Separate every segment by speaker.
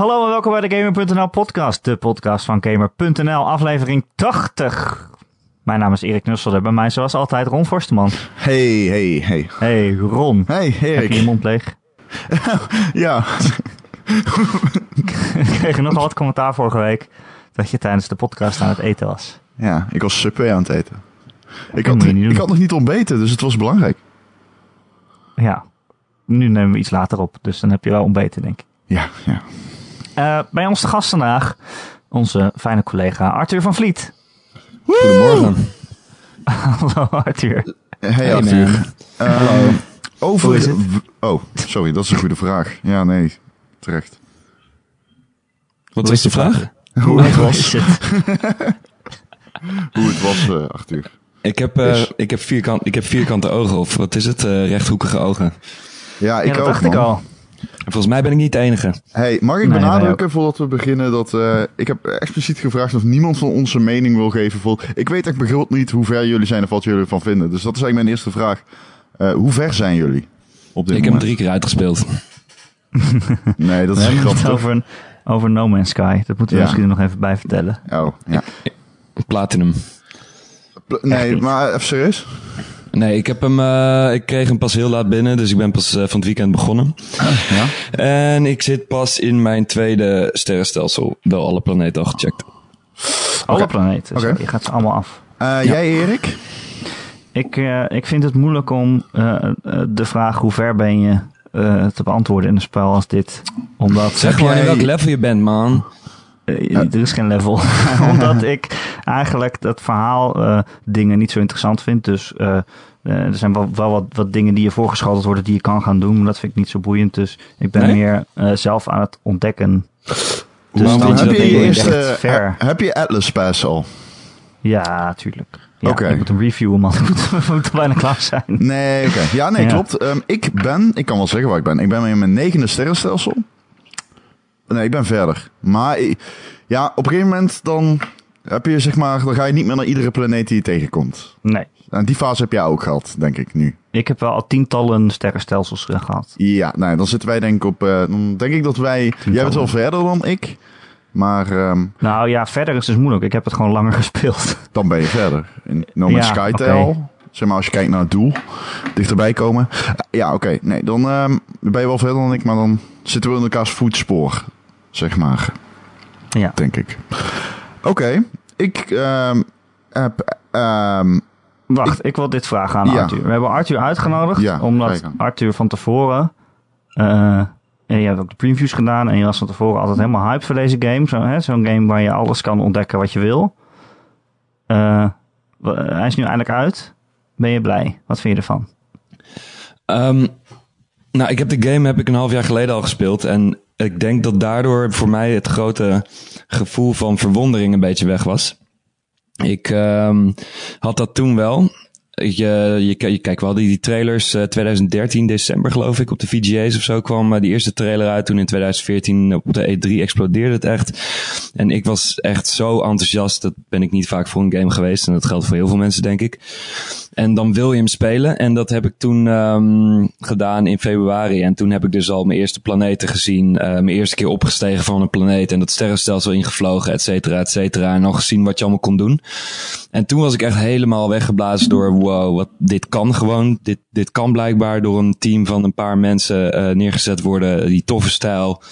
Speaker 1: Hallo en welkom bij de Gamer.nl podcast, de podcast van Gamer.nl, aflevering 80. Mijn naam is Erik Nussel en bij mij zoals altijd Ron Forsteman.
Speaker 2: Hey, hey, hey.
Speaker 1: Hey Ron,
Speaker 2: Hey,
Speaker 1: heb je je
Speaker 2: Erik.
Speaker 1: mond leeg?
Speaker 2: Ja,
Speaker 1: Ik kreeg nogal wat commentaar vorige week dat je tijdens de podcast aan het eten was.
Speaker 2: ja, ik was Subway aan het eten. Ik had, ik had nog niet ontbeten, dus het was belangrijk.
Speaker 1: Ja, nu nemen we iets later op, dus dan heb je wel ontbeten denk ik.
Speaker 2: Ja, ja.
Speaker 1: Eh, bij ons de gast vandaag, onze fijne collega Arthur van Vliet.
Speaker 3: Goedemorgen.
Speaker 1: Hallo Arthur.
Speaker 2: Hey,
Speaker 3: Hey,
Speaker 2: Arthur.
Speaker 3: man.
Speaker 2: Ehm, over...
Speaker 1: Hoe is het?
Speaker 2: w- Oh, sorry, dat is een goede vraag. Ja, nee, terecht.
Speaker 3: Wat was
Speaker 1: is
Speaker 3: de vraag?
Speaker 2: Hoe het was,
Speaker 1: is het?
Speaker 2: hoe het was eh, Arthur.
Speaker 3: Ik heb, eh,
Speaker 2: Is-
Speaker 3: ik, heb vierkant, ik heb vierkante ogen, of wat is het? Eh, rechthoekige ogen.
Speaker 2: Ja, ik
Speaker 1: ja, dat
Speaker 2: ook,
Speaker 1: dacht ik
Speaker 2: man.
Speaker 1: al.
Speaker 3: En volgens mij ben ik niet de enige.
Speaker 2: Hey, mag ik
Speaker 1: Nee,
Speaker 2: benadrukken voordat we beginnen dat eh, ik heb expliciet gevraagd of niemand van onze mening wil geven. Voor, ik weet echt begroot niet hoe ver jullie zijn of wat jullie ervan vinden. Dus dat is eigenlijk mijn eerste vraag. Eh, hoe ver zijn jullie op dit
Speaker 3: Ik heb hem drie keer uitgespeeld.
Speaker 2: Nee, dat
Speaker 1: We
Speaker 2: is
Speaker 1: het
Speaker 2: grappig.
Speaker 1: over, over No Man's Sky. Dat moeten we
Speaker 2: Ja.
Speaker 1: misschien nog even bij vertellen.
Speaker 2: Oh, ja.
Speaker 3: Platinum.
Speaker 2: Pl- Nee, maar even serieus?
Speaker 3: Nee, ik, heb hem, eh, ik kreeg hem pas heel laat binnen, dus ik ben pas eh, van het weekend begonnen.
Speaker 2: Ja.
Speaker 3: En ik zit pas in mijn tweede sterrenstelsel. Wel alle planeten al gecheckt.
Speaker 1: Alle planeten.
Speaker 2: Oké.
Speaker 1: Zo, Je gaat ze allemaal af.
Speaker 2: Eh, Jij, Erik?
Speaker 1: Ik, eh, ik vind het moeilijk om de vraag hoe ver ben je eh, te beantwoorden in een spel als dit. Omdat
Speaker 3: Zeg gewoon
Speaker 2: jij-
Speaker 3: in welk level je bent, man.
Speaker 1: Eh, er is geen level. Omdat ik eigenlijk dat verhaal eh, dingen niet zo interessant vind. Dus eh, er zijn wel, wel wat, wat dingen die je voorgeschoteld worden die je kan gaan doen. Maar dat vind ik niet zo boeiend. Dus ik ben
Speaker 3: Nee?
Speaker 1: meer zelf aan het ontdekken. Dus
Speaker 3: lang
Speaker 1: dan
Speaker 2: heb je je
Speaker 1: ver.
Speaker 2: he- Heb je Atlas Pass al?
Speaker 1: Ja, tuurlijk. Ja,
Speaker 2: Oké.
Speaker 1: Ik moet hem reviewen, man. We moeten bijna klaar zijn.
Speaker 2: Nee, oké. Ja, nee,
Speaker 1: Ja.
Speaker 2: klopt. Ehm, ik ben... Ik kan wel zeggen waar ik ben. Ik ben in mijn negende sterrenstelsel. Nee, ik ben verder. Maar ja, op een gegeven moment dan heb je zeg maar... Dan ga je niet meer naar iedere planeet die je tegenkomt.
Speaker 1: Nee.
Speaker 2: En die fase heb jij ook gehad, denk ik nu.
Speaker 1: Ik heb wel al tientallen sterrenstelsels eh, gehad.
Speaker 2: Ja, nee, dan zitten wij denk ik op... eh, dan denk ik dat wij... Jij bent wel verder dan ik. Maar ehm,
Speaker 1: Nou ja, verder is dus moeilijk. Ik heb het gewoon langer gespeeld.
Speaker 2: dan ben je verder. In No Man's
Speaker 1: Ja,
Speaker 2: Sky. Zeg maar als je kijkt naar het doel. Dichterbij komen. Ja, oké. Nee, dan ehm, ben je wel verder dan ik. Maar dan zitten we in elkaars voetspoor. Zeg maar.
Speaker 1: Ja.
Speaker 2: Denk ik. Oké. Ik ehm, heb... ehm,
Speaker 1: Wacht, ik wil dit vragen aan
Speaker 2: Ja.
Speaker 1: Arthur. We hebben Arthur uitgenodigd,
Speaker 2: Ja,
Speaker 1: omdat. Arthur van tevoren... eh, en je hebt ook de previews gedaan en je was van tevoren altijd helemaal hyped voor deze game. Zo, hè, Zo'n game waar je alles kan ontdekken wat je wil. Eh, hij is nu eindelijk uit. Ben je blij? Wat vind je ervan?
Speaker 3: Ehm, nou, ik heb de game heb ik een half jaar geleden al gespeeld. En ik denk dat daardoor voor mij het grote gevoel van verwondering een beetje weg was. Ik ehm, had dat toen wel. Je, je, je kijkt wel die, trailers, eh, 2013 december geloof ik, op de VGA's of zo kwam eh, die eerste trailer uit. Toen in 2014 op de E3 explodeerde het echt. En ik was echt zo enthousiast. Dat ben ik niet vaak voor een game geweest. En dat geldt voor heel veel mensen, denk ik. En dan wil je hem spelen. En dat heb ik toen ehm, gedaan in februari. En toen heb ik dus al mijn eerste planeten gezien. eh, mijn eerste keer opgestegen van een planeet. En dat sterrenstelsel ingevlogen, et cetera, et cetera. En nog gezien wat je allemaal kon doen. En toen was ik echt helemaal weggeblazen door, wow, wat, dit kan gewoon. Dit, dit kan blijkbaar door een team van een paar mensen eh, neergezet worden. Die toffe stijl.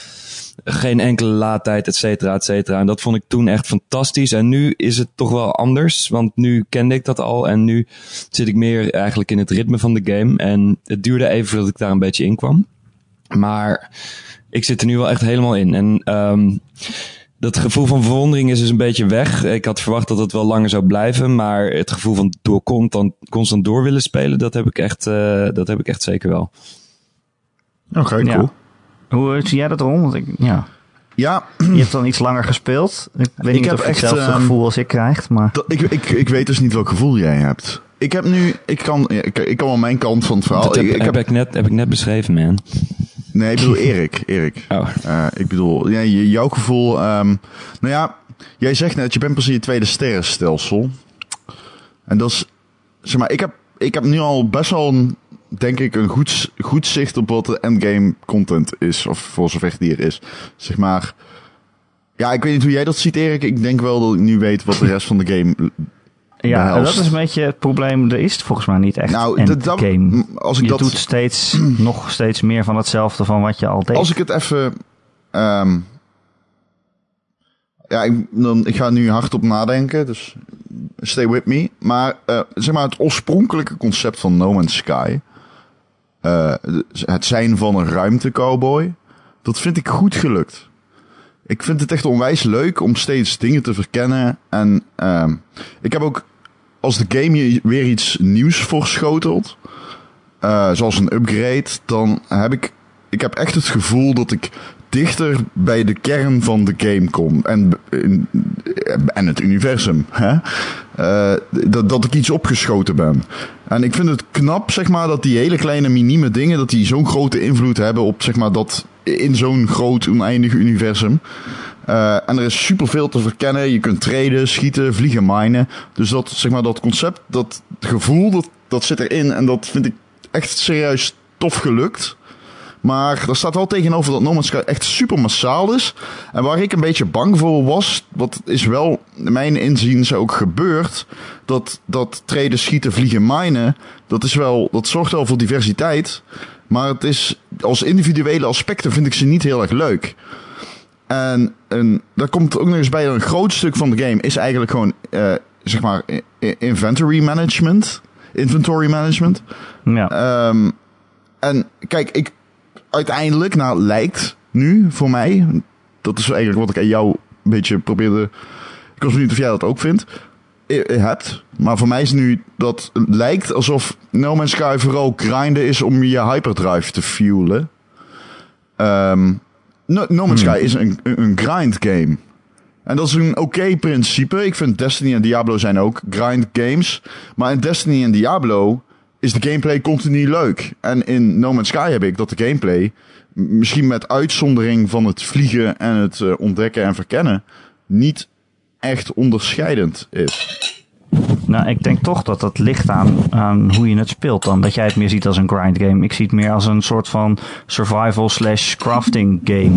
Speaker 3: Geen enkele laadtijd, et cetera, et cetera. En dat vond ik toen echt fantastisch. En nu is het toch wel anders. Want nu kende ik dat al. En nu zit ik meer eigenlijk in het ritme van de game. En het duurde even voordat ik daar een beetje in kwam. Maar ik zit er nu wel echt helemaal in. En ehm dat gevoel van verwondering is dus een beetje weg. Ik had verwacht dat het wel langer zou blijven. Maar het gevoel van door constant, constant door willen spelen, dat heb ik echt, eh, dat heb ik echt zeker wel.
Speaker 2: Oké, cool.
Speaker 1: Hoe zie jij dat erom? Want ik, ja,
Speaker 2: Ja,
Speaker 1: je hebt dan iets langer gespeeld. Ik weet
Speaker 2: Ik
Speaker 1: niet
Speaker 2: heb
Speaker 1: of je hetzelfde
Speaker 2: ehm,
Speaker 1: gevoel als ik krijgt, maar...
Speaker 2: dat- ik, ik, ik weet dus niet welk gevoel jij hebt. Ik heb nu... Ik kan, ik, ik kan wel mijn kant van het verhaal...
Speaker 3: dat heb,
Speaker 2: ik, ik
Speaker 3: heb
Speaker 2: heb,
Speaker 3: ik net, heb ik net beschreven, man.
Speaker 2: nee, ik bedoel Erik. Erik.
Speaker 3: Oh.
Speaker 2: Eh, ik bedoel, ja, jouw gevoel. ehm, nou ja, jij zegt net, je bent pas in je tweede sterrenstelsel. En dat is, zeg maar, ik heb, ik heb nu al best wel een denk ik, een goed, goed zicht op wat de endgame content is. Of voor zover die er is. Zeg maar. Ja, ik weet niet hoe jij dat ziet, Erik. Ik denk wel dat ik nu weet wat de rest van de game.
Speaker 1: Ja,
Speaker 2: behelst.
Speaker 1: dat is een beetje het probleem. Er is het volgens mij niet echt
Speaker 2: Nou,
Speaker 1: een
Speaker 2: dat- dat-
Speaker 1: game.
Speaker 2: als ik
Speaker 1: Je
Speaker 2: dat.
Speaker 1: doet steeds, nog steeds meer van hetzelfde van wat je al deed.
Speaker 2: Als ik het even. ehm, ja, ik, dan, ik ga nu hardop nadenken, dus stay with me. Maar eh, zeg maar, het oorspronkelijke concept van No Man's Sky. Eh, het zijn van een ruimtecowboy. Dat vind ik goed gelukt. Ik vind het echt onwijs leuk om steeds dingen te verkennen. En ehm, ik heb ook, als de game je weer iets nieuws voorschotelt, eh, zoals een upgrade, dan heb ik, ik heb echt het gevoel dat ik dichter bij de kern van de game kom. En, en het universum. Hè? Eh, dat, dat ik iets opgeschoten ben. En ik vind het knap, zeg maar, dat die hele kleine minieme dingen, dat die zo'n grote invloed hebben op, zeg maar, dat in zo'n groot oneindig universum. Eh, en er is superveel te verkennen. Je kunt traden, schieten, vliegen, minen. Dus dat, zeg maar, dat concept, dat gevoel, dat, dat zit erin. En dat vind ik echt serieus tof gelukt. Maar er staat wel tegenover dat No Man's Sky echt super massaal is. En waar ik een beetje bang voor was, wat is wel mijn inziens ook gebeurd. Dat, dat treden, schieten, vliegen, minen, dat, is wel, dat zorgt wel voor diversiteit. Maar het is, als individuele aspecten vind ik ze niet heel erg leuk. En, en daar komt ook nog eens bij dat een groot stuk van de game is eigenlijk gewoon, eh, zeg maar, inventory management. Inventory management.
Speaker 1: ja.
Speaker 2: Ehm, en kijk, ik uiteindelijk, nou lijkt nu voor mij, dat is eigenlijk wat ik aan jou een beetje probeerde. Ik was benieuwd of jij dat ook vindt. eh, eh, Hebt. Maar voor mij is nu dat het lijkt alsof No Man's Sky vooral grinden is om je hyperdrive te fuelen. Ehm, no, no Man's Sky is een, een een grind game. En dat is een oké principe. Ik vind Destiny en Diablo zijn ook grind games. Maar in Destiny en Diablo is de gameplay continu leuk. En in No Man's Sky heb ik dat de gameplay, misschien met uitzondering van het vliegen en het eh, ontdekken en verkennen, niet echt onderscheidend is.
Speaker 1: Nou, ik denk toch dat dat ligt aan, aan hoe je het speelt dan. Dat jij het meer ziet als een grind game. Ik zie het meer als een soort van survival slash crafting game.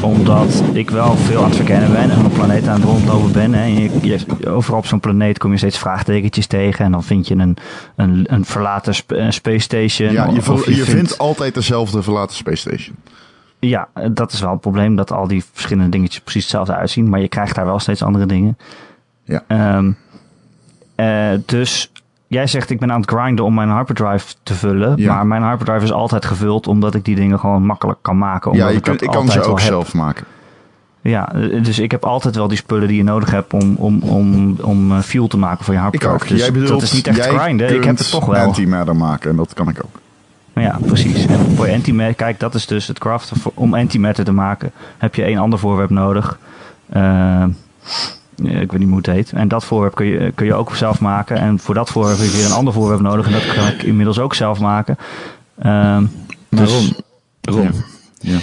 Speaker 1: Omdat ik wel veel aan het verkennen ben en op planeet aan het rondlopen ben. Hè. En je, je- overal op zo'n planeet kom je steeds vraagtekentjes tegen. En dan vind je een, een, een verlaten sp- eh, space station.
Speaker 2: Ja, je,
Speaker 1: Of
Speaker 2: vo- je vindt altijd dezelfde verlaten Space Station.
Speaker 1: Ja, dat is wel het probleem. Dat al die verschillende dingetjes precies hetzelfde uitzien. Maar je krijgt daar wel steeds andere dingen.
Speaker 2: Ja.
Speaker 1: Ehm, eh, dus jij zegt ik ben aan het grinden om mijn hyperdrive te vullen.
Speaker 2: Ja.
Speaker 1: Maar mijn hyperdrive is altijd gevuld omdat ik die dingen gewoon makkelijk kan maken. Omdat
Speaker 2: Ja, je
Speaker 1: ik,
Speaker 2: kunt, ik kan ze ook zelf maken.
Speaker 1: Ja, dus ik heb altijd wel die spullen die je nodig hebt om, om, om, om eh, fuel te maken voor je
Speaker 2: Ik
Speaker 1: hyperdrive.
Speaker 2: ook.
Speaker 1: Dus
Speaker 2: jij bedoelt,
Speaker 1: dat is niet echt
Speaker 2: jij
Speaker 1: grinden. Ik heb het toch wel.
Speaker 2: antimatter maken en dat kan ik ook.
Speaker 1: Ja, precies. En voor antimatter, kijk, dat is dus het craften. Om antimatter te maken heb je één ander voorwerp nodig. Eh, ik weet niet hoe het heet. En dat voorwerp kun je, kun je ook zelf maken. En voor dat voorwerp heb je weer een ander voorwerp nodig. En dat kan ik inmiddels ook zelf maken. Dus,
Speaker 3: Ron, Ron,
Speaker 2: Ja.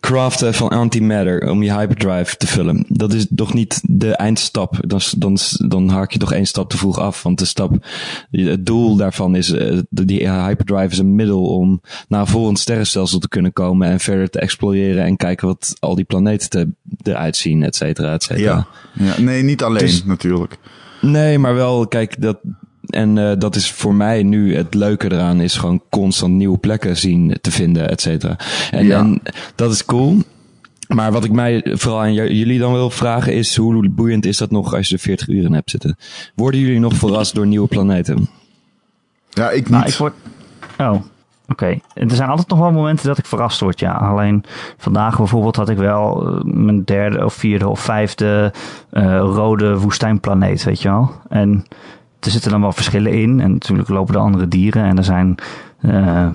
Speaker 3: Craften van antimatter om je hyperdrive te vullen. Dat is toch niet de eindstap. Dan, dan, dan haak je toch één stap te vroeg af. Want de stap, het doel daarvan is, eh, die hyperdrive is een middel om naar volgend sterrenstelsel te kunnen komen en verder te exploreren en kijken wat al die planeten te, eruit zien, et cetera, et cetera.
Speaker 2: Ja. ja. Nee, niet alleen
Speaker 3: Dus-
Speaker 2: natuurlijk.
Speaker 3: Nee, maar wel, kijk, dat. En eh, dat is voor mij nu het leuke eraan, is gewoon constant nieuwe plekken zien te vinden, et cetera. En,
Speaker 2: Ja.
Speaker 3: en dat is cool. Maar wat ik mij vooral aan jullie dan wil vragen is, hoe boeiend is dat nog als je er 40 uur in hebt zitten? Worden jullie nog verrast door nieuwe planeten?
Speaker 2: Ja, ik niet.
Speaker 1: nou, ik word... Oh, oké. Er zijn altijd nog wel momenten dat ik verrast word, ja. Alleen vandaag bijvoorbeeld had ik wel eh, mijn derde of vierde of vijfde eh, rode woestijnplaneet, weet je wel. En er zitten dan wel verschillen in. En natuurlijk lopen er andere dieren. En er zijn... eh,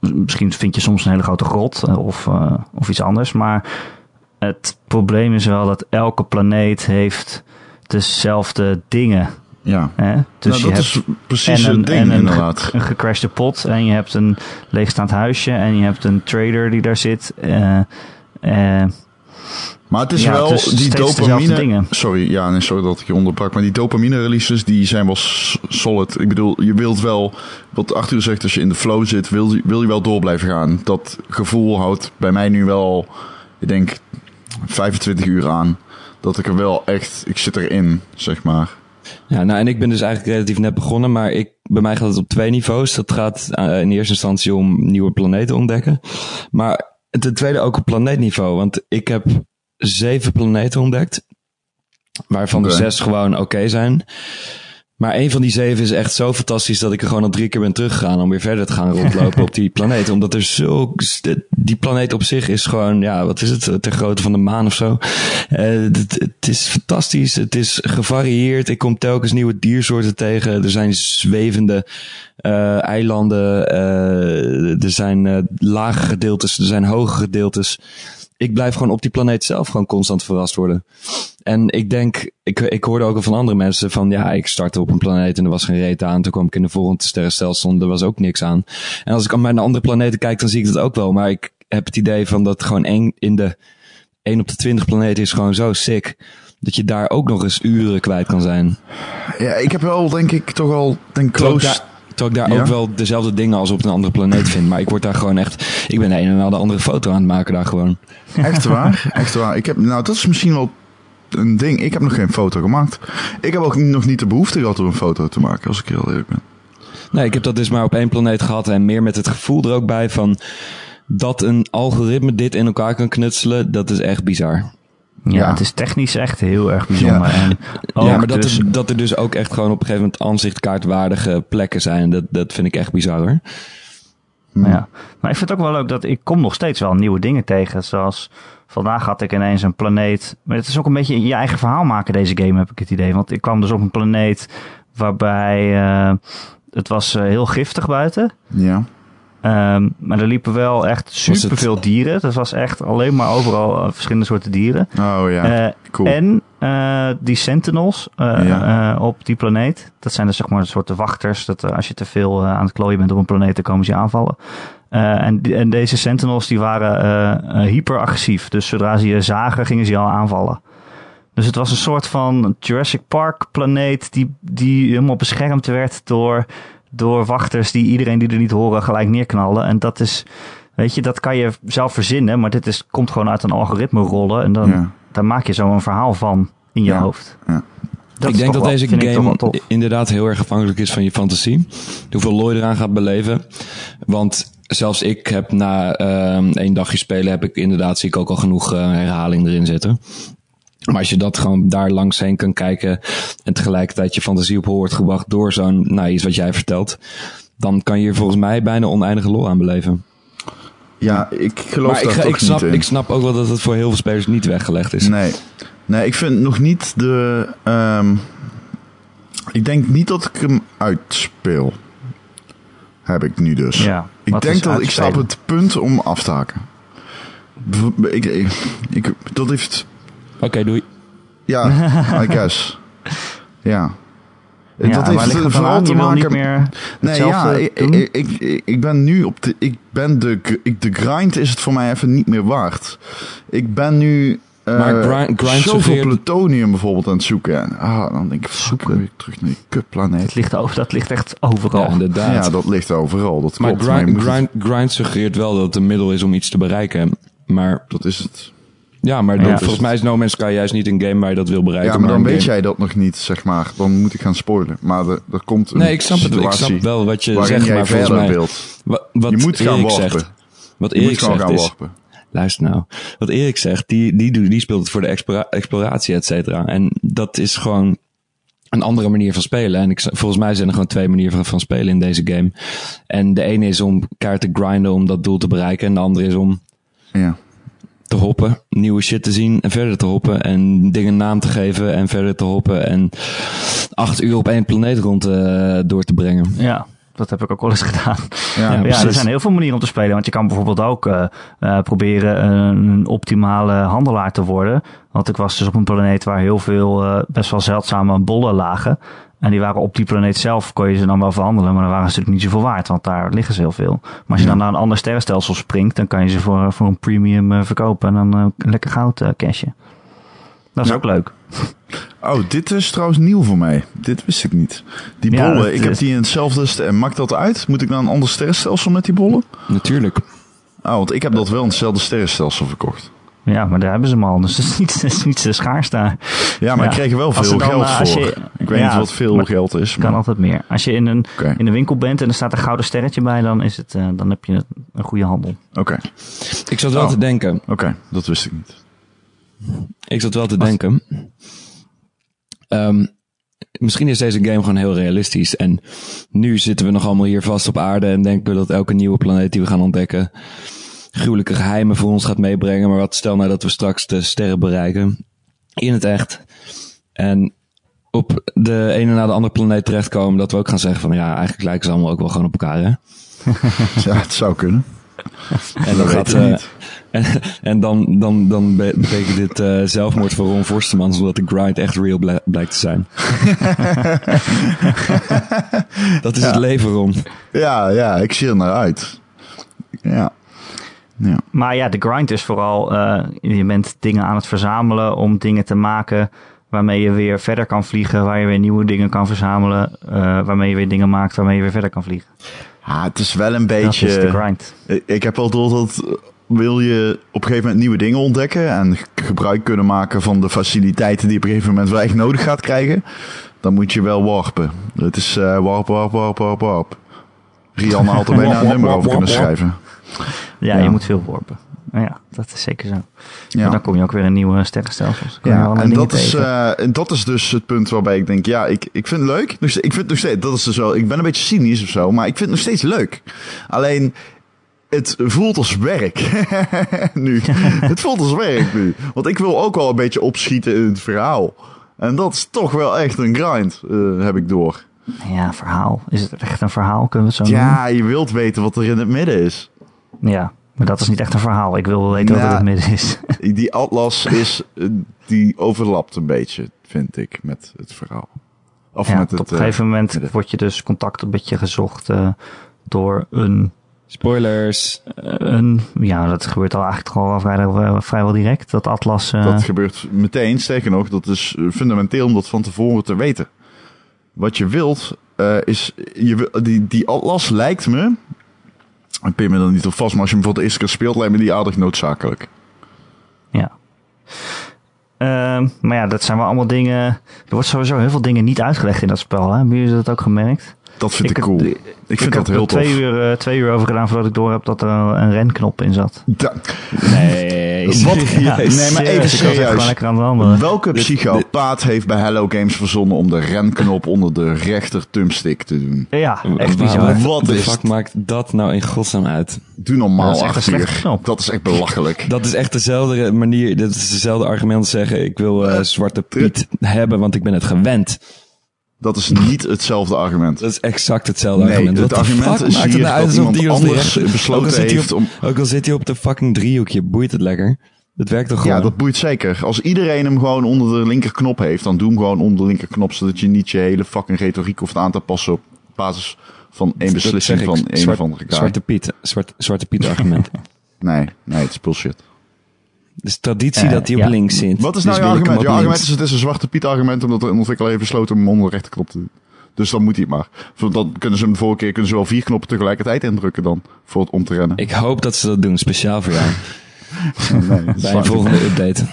Speaker 1: misschien vind je soms een hele grote grot eh, of, eh, of iets anders. Maar het probleem is wel dat elke planeet heeft dezelfde dingen.
Speaker 2: ja.
Speaker 1: Hè? Dus
Speaker 2: nou,
Speaker 1: je
Speaker 2: dat
Speaker 1: hebt
Speaker 2: is precies
Speaker 1: en een,
Speaker 2: ding,
Speaker 1: en een,
Speaker 2: inderdaad.
Speaker 1: een gecrashte pot. En je hebt een leegstaand huisje. En je hebt een trader die daar zit. eh,
Speaker 2: Maar het is
Speaker 1: Ja,
Speaker 2: wel
Speaker 1: het is
Speaker 2: die dopamine.
Speaker 1: dingen.
Speaker 2: Sorry, ja, nee, sorry dat ik je onderbrak. Maar die dopamine releases die zijn wel solid. Ik bedoel, je wilt wel, wat Arthur zegt, als je in de flow zit, wil, je- wil je wel door blijven gaan. Dat gevoel houdt bij mij nu wel, ik denk, 25 uur aan. Dat ik er wel echt, ik zit erin, zeg maar.
Speaker 3: Ja, nou, en ik ben dus eigenlijk relatief net begonnen, maar ik, bij mij gaat het op twee niveaus. Dat gaat eh, in eerste instantie om nieuwe planeten ontdekken. Maar ten tweede ook op planeetniveau, want ik heb zeven planeten ontdekt. Waarvan er zes gewoon oké zijn. Maar een van die zeven is echt zo fantastisch dat ik er gewoon al drie keer ben teruggegaan om weer verder te gaan rondlopen op die planeet. Omdat er zo, die planeet op zich is gewoon, ja, wat is het, ter grootte van de maan of zo. Eh, het, het is fantastisch, het is gevarieerd. Ik kom telkens nieuwe diersoorten tegen. Er zijn zwevende eh, eilanden, eh, er zijn lage gedeeltes, er zijn hoge gedeeltes. Ik blijf gewoon op die planeet zelf gewoon constant verrast worden. En ik denk, ik, ik hoorde ook al van andere mensen van, ja, ik startte op een planeet en er was geen reet aan. Toen kwam ik in de volgende sterrenstelsel en er was ook niks aan. En als ik aan mijn andere planeten kijk, dan zie ik dat ook wel. Maar ik heb het idee van dat gewoon één in de 1 op de 20 planeten is gewoon zo sick. Dat je daar ook nog eens uren kwijt kan zijn.
Speaker 2: Ja, ik heb wel, denk ik, toch al, denk close.
Speaker 3: Terwijl ik daar
Speaker 2: Ja?
Speaker 3: ook wel dezelfde dingen als op een andere planeet vind. Maar ik word daar gewoon echt, ik ben de ene na de andere foto aan het maken daar gewoon.
Speaker 2: Echt waar, echt waar. Ik heb, nou, dat is misschien wel een ding. Ik heb nog geen foto gemaakt. Ik heb ook nog niet de behoefte gehad om een foto te maken, als ik heel eerlijk ben.
Speaker 3: Nee, ik heb dat dus maar op één planeet gehad en meer met het gevoel er ook bij van dat een algoritme dit in elkaar kan knutselen, dat is echt bizar.
Speaker 1: Ja,
Speaker 2: Ja.
Speaker 1: het is technisch echt heel erg bijzonder.
Speaker 2: Ja.
Speaker 1: En ook
Speaker 3: ja, maar dat,
Speaker 1: dus,
Speaker 3: er, dat er dus ook echt gewoon op een gegeven moment aanzichtkaartwaardige plekken zijn, dat, dat vind ik echt bizar hoor.
Speaker 1: ja. Maar ik vind het ook wel leuk dat ik kom nog steeds wel nieuwe dingen tegen. Zoals vandaag had ik ineens een planeet. Maar het is ook een beetje je eigen verhaal maken deze game, heb ik het idee. Want ik kwam dus op een planeet waarbij eh, het was eh, heel giftig buiten.
Speaker 2: Ja.
Speaker 1: Ehm, maar er liepen wel echt superveel dieren. Het was echt alleen maar overal eh, verschillende soorten dieren.
Speaker 2: Oh ja,
Speaker 1: Eh,
Speaker 2: cool.
Speaker 1: En eh, die sentinels
Speaker 2: Ja.
Speaker 1: op die planeet. Dat zijn dus zeg maar een soort wachters. Dat als je te veel aan het klooien bent op een planeet, dan komen ze je aanvallen. En, die- en deze sentinels die waren hyperagressief. Dus zodra ze je zagen, gingen ze je al aanvallen. Dus het was een soort van Jurassic Park planeet die, die helemaal beschermd werd door, door wachters die iedereen die er niet horen gelijk neerknallen. En dat is, weet je, dat kan je zelf verzinnen, maar dit is, komt gewoon uit een algoritme rollen. En dan,
Speaker 2: Ja.
Speaker 1: daar maak je zo een verhaal van in je
Speaker 2: Ja.
Speaker 1: hoofd.
Speaker 2: Ja.
Speaker 1: Dat
Speaker 3: ik denk dat
Speaker 1: wel-
Speaker 3: deze game inderdaad heel erg afhankelijk is van je fantasie. Hoeveel looi eraan gaat beleven. Want zelfs ik heb na ehm één dagje spelen, heb ik inderdaad, zie ik ook al genoeg eh, herhaling erin zitten. Maar als je dat gewoon daar langs heen kan kijken en tegelijkertijd je fantasie op hol wordt gebracht door zo'n, nou iets wat jij vertelt, dan kan je hier volgens mij bijna oneindige lol aan beleven.
Speaker 2: ja, ik geloof
Speaker 3: Maar ik, ik, snap,
Speaker 2: niet in.
Speaker 3: ik snap ook wel dat het voor heel veel spelers niet weggelegd is.
Speaker 2: Nee. Nee, ik vind nog niet de... ehm, ik denk niet dat ik hem uitspeel. Heb ik nu dus.
Speaker 1: Ja,
Speaker 2: ik
Speaker 1: wat
Speaker 2: denk
Speaker 1: is
Speaker 2: dat ik sta op het punt om af te haken. Ik, ik, ik- dat heeft...
Speaker 3: Oké, doei.
Speaker 2: Ja, I guess. Ja.
Speaker 1: Ja,
Speaker 2: dat heeft
Speaker 1: ligt het
Speaker 2: vooral te maken
Speaker 1: meer
Speaker 2: Nee, ja, ik, ik, ik, ben nu op de. Ik ben de, ik, de grind is het voor mij even niet meer waard. Ik ben nu. eh,
Speaker 3: Maar grind- grind
Speaker 2: zoveel plutonium bijvoorbeeld aan het zoeken. En ah, dan denk ik, fuck,
Speaker 1: Zoeken.
Speaker 2: weer terug naar die kutplaneet.
Speaker 1: Het ligt, over, dat ligt echt overal.
Speaker 3: Ja, inderdaad.
Speaker 2: Ja, dat ligt overal. Dat
Speaker 3: Maar
Speaker 2: klopt. maar je
Speaker 3: grind, grind, grind suggereert wel dat het een middel is om iets te bereiken. Maar
Speaker 2: dat is het.
Speaker 3: Ja, maar dat- volgens mij is No Man's Sky juist niet een game waar je dat wil bereiken.
Speaker 2: Ja, maar dan weet
Speaker 3: game-
Speaker 2: jij dat nog niet, zeg maar. Dan moet ik gaan spoilen. Maar er, er komt een
Speaker 3: Nee, ik snap het. Ik
Speaker 2: situatie
Speaker 3: snap wel wat je
Speaker 2: waarin
Speaker 3: zegt,
Speaker 2: jij
Speaker 3: maar volgens
Speaker 2: verder
Speaker 3: mij...
Speaker 2: wilt.
Speaker 3: Wat
Speaker 2: Je moet gaan warpen.
Speaker 3: zegt, wat
Speaker 2: Je moet
Speaker 3: Erik
Speaker 2: gewoon
Speaker 3: zegt
Speaker 2: gaan
Speaker 3: is...
Speaker 2: warpen.
Speaker 3: Luister nou. Wat Erik zegt, die, die, die speelt het voor de explora- exploratie, et cetera. En dat is gewoon een andere manier van spelen. En ik, volgens mij zijn er gewoon twee manieren van, van spelen in deze game. En de ene is om kaart te grinden om dat doel te bereiken. En de andere is om
Speaker 2: Ja.
Speaker 3: Te hoppen, nieuwe shit te zien en verder te hoppen. En dingen naam te geven en verder te hoppen. En acht uur op één planeet rond eh, door te brengen.
Speaker 1: Ja, dat heb ik ook wel eens gedaan.
Speaker 2: Ja,
Speaker 1: Ja, er zijn heel veel manieren om te spelen. Want je kan bijvoorbeeld ook eh, eh, proberen een optimale handelaar te worden. Want ik was dus op een planeet waar heel veel eh, best wel zeldzame bollen lagen. En die waren op die planeet zelf, kon je ze dan wel verhandelen, maar dan waren ze natuurlijk niet zoveel waard, want daar liggen ze heel veel. Maar als je
Speaker 2: Ja.
Speaker 1: dan naar een ander sterrenstelsel springt, dan kan je ze voor, voor een premium eh, verkopen en dan eh, lekker goud eh, cashen. Dat is
Speaker 2: Ja.
Speaker 1: ook leuk.
Speaker 2: Oh, dit is trouwens nieuw voor mij. Dit wist ik niet. Die bollen, ik heb die in hetzelfde... En maakt dat uit? Moet ik naar een ander sterrenstelsel met die bollen?
Speaker 3: Natuurlijk.
Speaker 2: Ah, want ik heb dat wel in hetzelfde sterrenstelsel verkocht.
Speaker 1: Ja, maar daar hebben ze hem al, dus dat is niet, dat is niet zo schaars daar.
Speaker 2: Ja, maar
Speaker 1: Ja.
Speaker 2: ik kreeg wel veel
Speaker 1: dan,
Speaker 2: geld
Speaker 1: eh,
Speaker 2: voor.
Speaker 1: je-
Speaker 2: ik weet
Speaker 1: ja,
Speaker 2: niet wat veel
Speaker 1: maar-
Speaker 2: geld is.
Speaker 1: kan
Speaker 2: Maar...
Speaker 1: altijd meer. Als je in een, in een winkel bent en er staat een gouden sterretje bij, dan, is het, eh, dan heb je een goede handel.
Speaker 2: oké,
Speaker 3: Ik zat wel
Speaker 2: Oh.
Speaker 3: te denken.
Speaker 2: oké. Dat wist ik niet.
Speaker 3: Ik zat wel te denken. Ehm, misschien is deze game gewoon heel realistisch. En nu zitten we nog allemaal hier vast op aarde en denken we dat elke nieuwe planeet die we gaan ontdekken gruwelijke geheimen voor ons gaat meebrengen. Maar wat stel nou dat we straks de sterren bereiken in het echt en op de ene na de andere planeet terechtkomen dat we ook gaan zeggen van ja, eigenlijk lijken ze allemaal ook wel gewoon op elkaar hè.
Speaker 2: Ja, het zou kunnen.
Speaker 3: En dan gaat eh, en, en dan, dan, dan be- betekent dit eh, zelfmoord voor Ron Forsterman, zodat de grind echt real bl- blijkt te zijn. dat is het leven, Ron.
Speaker 2: Ja, ja, ik zie er naar uit. Ja. Ja.
Speaker 1: Maar ja, de grind is vooral, eh, je bent dingen aan het verzamelen om dingen te maken waarmee je weer verder kan vliegen, waar je weer nieuwe dingen kan verzamelen, eh, waarmee je weer dingen maakt waarmee je weer verder kan vliegen.
Speaker 2: Ah, het is wel een
Speaker 1: Dat is de
Speaker 2: beetje...
Speaker 1: grind.
Speaker 2: Ik- Ik heb wel door dat eh, wil je op een gegeven moment nieuwe dingen ontdekken en gebruik kunnen maken van de faciliteiten die je op een gegeven moment wel echt nodig gaat krijgen, dan moet je wel warpen. Het is eh warp, warp, warp, warp, warp. Rianne had er bijna een nummer over kunnen schrijven.
Speaker 1: Ja,
Speaker 2: Ja.
Speaker 1: je moet veel worpen. Ja, dat is zeker zo.
Speaker 2: Ja.
Speaker 1: dan kom je ook weer in nieuwe sterrenstelsels.
Speaker 2: Ja, en dat, is, eh, en dat is dus het punt waarbij ik denk, ja, ik, ik vind het leuk. Steeds- Ik vind het nog steeds, dat is dus wel, ik ben een beetje cynisch of zo, maar ik vind het nog steeds leuk. Alleen, het voelt als werk. nu. het voelt als werk nu. Want ik wil ook wel een beetje opschieten in het verhaal. En dat is toch wel echt een grind, eh, heb ik door.
Speaker 1: Ja, verhaal. Is het echt een verhaal? Kunnen we het zo
Speaker 2: Ja, je wilt weten wat er in het midden is.
Speaker 1: Ja, maar dat is niet echt een verhaal. Ik wil wel weten wat
Speaker 2: Nou,
Speaker 1: er in het midden is.
Speaker 2: Die atlas is, eh, die overlapt een beetje, vind ik, met het verhaal. Of
Speaker 1: ja,
Speaker 2: met het...
Speaker 1: op een
Speaker 2: eh,
Speaker 1: gegeven moment
Speaker 2: met het-
Speaker 1: wordt je dus contact een beetje gezocht eh, door een,
Speaker 3: Spoilers.
Speaker 1: eh, een... Ja, dat gebeurt al eigenlijk al wel vrijwel, vrijwel direct. Dat Atlas... eh,
Speaker 2: Dat gebeurt meteen. Sterker nog, dat is eh, fundamenteel om dat van tevoren te weten. Wat je wilt, eh, is... Je, wil- die, die atlas lijkt me... Ik pin me er niet op vast, maar als je hem voor de speelt, lijkt me die aardig noodzakelijk.
Speaker 1: Ja. Ehm, maar ja, dat zijn wel allemaal dingen... Er wordt sowieso heel veel dingen niet uitgelegd in dat spel. Hè? Hebben jullie dat ook gemerkt?
Speaker 2: Dat vind ik,
Speaker 1: heb-
Speaker 2: cool.
Speaker 1: Ik,
Speaker 2: Ik vind
Speaker 1: heb
Speaker 2: dat heel
Speaker 1: er
Speaker 2: tof.
Speaker 1: twee uur, eh, twee uur over gedaan voordat ik door heb dat er een renknop in zat.
Speaker 2: Da-
Speaker 3: Nee.
Speaker 2: Wat? Ja, nee, maar even serieus. Welke psychopaat heeft bij Hello Games verzonnen om de renknop onder de rechter thumbstick te doen?
Speaker 1: Ja, echt bizar.
Speaker 3: Wat,
Speaker 2: Wat
Speaker 3: de
Speaker 2: is
Speaker 3: fuck maakt dat nou in godsnaam uit?
Speaker 2: Doe normaal
Speaker 1: Dat is echt een.
Speaker 2: Dat is echt belachelijk.
Speaker 3: Dat is echt dezelfde manier, dat is dezelfde argument als zeggen, ik wil eh, Zwarte Piet hebben, want ik ben het gewend.
Speaker 2: Dat is niet hetzelfde argument.
Speaker 3: Dat is exact hetzelfde
Speaker 2: Nee,
Speaker 3: argument.
Speaker 2: het argument is
Speaker 3: maakt
Speaker 2: hier
Speaker 3: nou
Speaker 2: dat iemand
Speaker 3: die
Speaker 2: anders besloten heeft
Speaker 3: op,
Speaker 2: om-
Speaker 3: Ook al zit hij op de fucking driehoekje, boeit het lekker. Dat werkt toch gewoon?
Speaker 2: Ja, dat boeit zeker. Als iedereen hem gewoon onder de linkerknop heeft, dan doe hem gewoon onder de linkerknop, zodat je niet je hele fucking retoriek hoeft aan te passen op basis van één beslissing
Speaker 3: ik.
Speaker 2: van een of andere guy.
Speaker 3: Zwarte Piet. Zwart, Zwarte Piet argument.
Speaker 2: Nee, nee, het is bullshit.
Speaker 3: Dus traditie
Speaker 1: Eh,
Speaker 3: dat hij op
Speaker 1: ja.
Speaker 3: links zit.
Speaker 2: Wat is
Speaker 3: Dus
Speaker 2: nou je
Speaker 3: ik hem
Speaker 2: argument? Je argument is, het is een Zwarte Piet argument, omdat de ontwikkelaar heeft besloten om onder de rechterknop te doen. Dus dan moet hij het maar. Voor- Dan kunnen ze hem de vorige keer kunnen ze wel vier knoppen tegelijkertijd indrukken dan, voor het om te rennen.
Speaker 3: Ik hoop dat ze dat doen, speciaal voor jou.
Speaker 2: Nee,
Speaker 3: Bij een volgende update.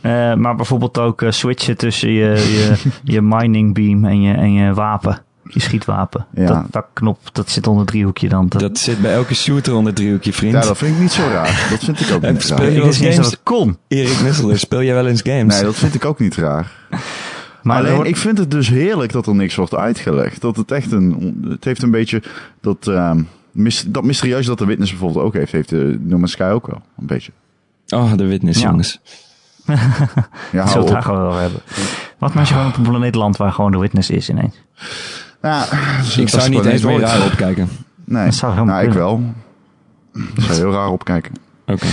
Speaker 1: Eh, maar bijvoorbeeld ook eh, switchen tussen je, je, je mining beam en je, en je wapen. Je schietwapen.
Speaker 2: Ja.
Speaker 1: Dat, dat knop, dat zit onder het driehoekje dan. Dat,
Speaker 3: Dat zit bij elke shooter onder driehoekje, vriend.
Speaker 2: Ja, dat vind ik niet zo raar. Dat vind ik ook niet
Speaker 3: speel
Speaker 2: raar.
Speaker 3: je wel
Speaker 1: eens
Speaker 3: games?
Speaker 1: dat het kon.
Speaker 3: Erik Nisseler, speel jij wel eens games?
Speaker 2: Nee, dat vind ik ook niet raar.
Speaker 1: Maar
Speaker 2: Alleen,
Speaker 1: wordt-
Speaker 2: ik vind het dus heerlijk dat er niks wordt uitgelegd. Dat het echt een... Het heeft een beetje... Dat, ehm mys- dat mysterieus dat de Witness bijvoorbeeld ook heeft, heeft de No Man's Sky ook wel. Een beetje.
Speaker 3: Oh, de witness,
Speaker 1: Ja.
Speaker 3: jongens.
Speaker 2: Ja,
Speaker 1: Zullen we het daar gewoon over hebben. Wat als je gewoon op een planeet landt waar gewoon de witness is ineens?
Speaker 2: Ja,
Speaker 3: Ik zou niet eens meer raar opkijken.
Speaker 2: Nee,
Speaker 1: Dat zou helemaal
Speaker 2: nou, ik wel. Ik zou heel raar opkijken.
Speaker 3: Oké.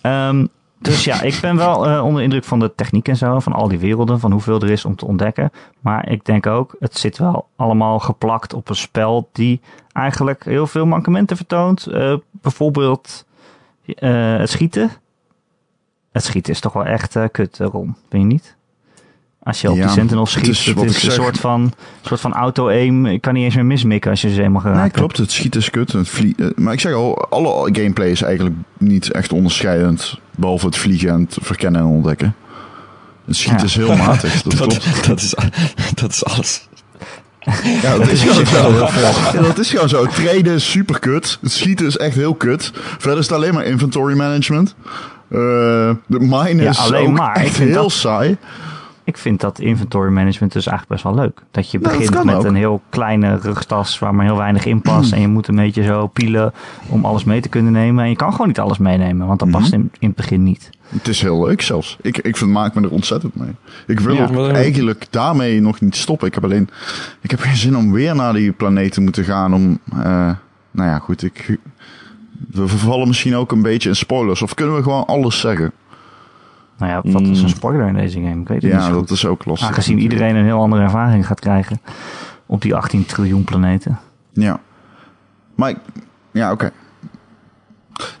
Speaker 1: Ehm, Dus ja, ik ben wel eh, onder de indruk van de techniek en zo, van al die werelden, van hoeveel er is om te ontdekken. Maar ik denk ook, het zit wel allemaal geplakt op een spel die eigenlijk heel veel mankementen vertoont. Eh, bijvoorbeeld eh, het schieten. Het schieten is toch wel echt kut, Ron, ben je niet? Als je op
Speaker 2: Ja,
Speaker 1: die Sentinels
Speaker 2: het
Speaker 1: schiet,
Speaker 2: is
Speaker 1: het
Speaker 2: wat
Speaker 1: is
Speaker 2: ik
Speaker 1: een
Speaker 2: zeg.
Speaker 1: soort van, soort van auto-aim. Ik kan niet eens meer mismikken als je ze eenmaal geraakt
Speaker 2: Nee,
Speaker 1: hebt.
Speaker 2: klopt. Het schieten is kut. Het vlie- eh, maar ik zeg al, alle gameplay is eigenlijk niet echt onderscheidend. Behalve het vliegen en het verkennen en ontdekken. Het schieten
Speaker 1: Ja.
Speaker 2: is heel matig. Dat, klopt.
Speaker 3: Dat, is, dat is alles.
Speaker 2: Ja, dat is gewoon zo. Ja, dat is gewoon zo. Het trainen is super kut. Het schieten is echt heel kut. Verder is het alleen maar inventory management. Eh, de mine
Speaker 1: Ja,
Speaker 2: is
Speaker 1: alleen
Speaker 2: ook
Speaker 1: maar. Ik
Speaker 2: echt
Speaker 1: vind
Speaker 2: heel
Speaker 1: dat-
Speaker 2: saai.
Speaker 1: Ik vind dat inventory management dus eigenlijk best wel leuk. Dat je
Speaker 2: Nou,
Speaker 1: begint met
Speaker 2: ook.
Speaker 1: een heel kleine rugtas waar maar heel weinig in past. En je moet een beetje zo pielen om alles mee te kunnen nemen. En je kan gewoon niet alles meenemen, want dat
Speaker 2: Mhm.
Speaker 1: past in, in het begin niet.
Speaker 2: Het is heel leuk zelfs. Ik, ik vermaak me er ontzettend mee. Ik wil
Speaker 1: Ja,
Speaker 2: ook
Speaker 3: maar-
Speaker 2: eigenlijk daarmee nog niet stoppen. Ik heb alleen... Ik heb geen zin om weer naar die planeet te moeten gaan om... eh, nou ja, goed. Ik, we vervallen misschien ook een beetje in spoilers. Of kunnen we gewoon alles zeggen?
Speaker 1: Nou ja, wat is
Speaker 3: Mm.
Speaker 1: een spoiler in deze game? Ik weet het niet
Speaker 2: Ja,
Speaker 1: zo
Speaker 2: dat is ook lastig.
Speaker 1: Aangezien
Speaker 2: natuurlijk.
Speaker 1: iedereen een heel andere ervaring gaat krijgen op die 18 triljoen planeten.
Speaker 2: Ja. Maar ja, oké.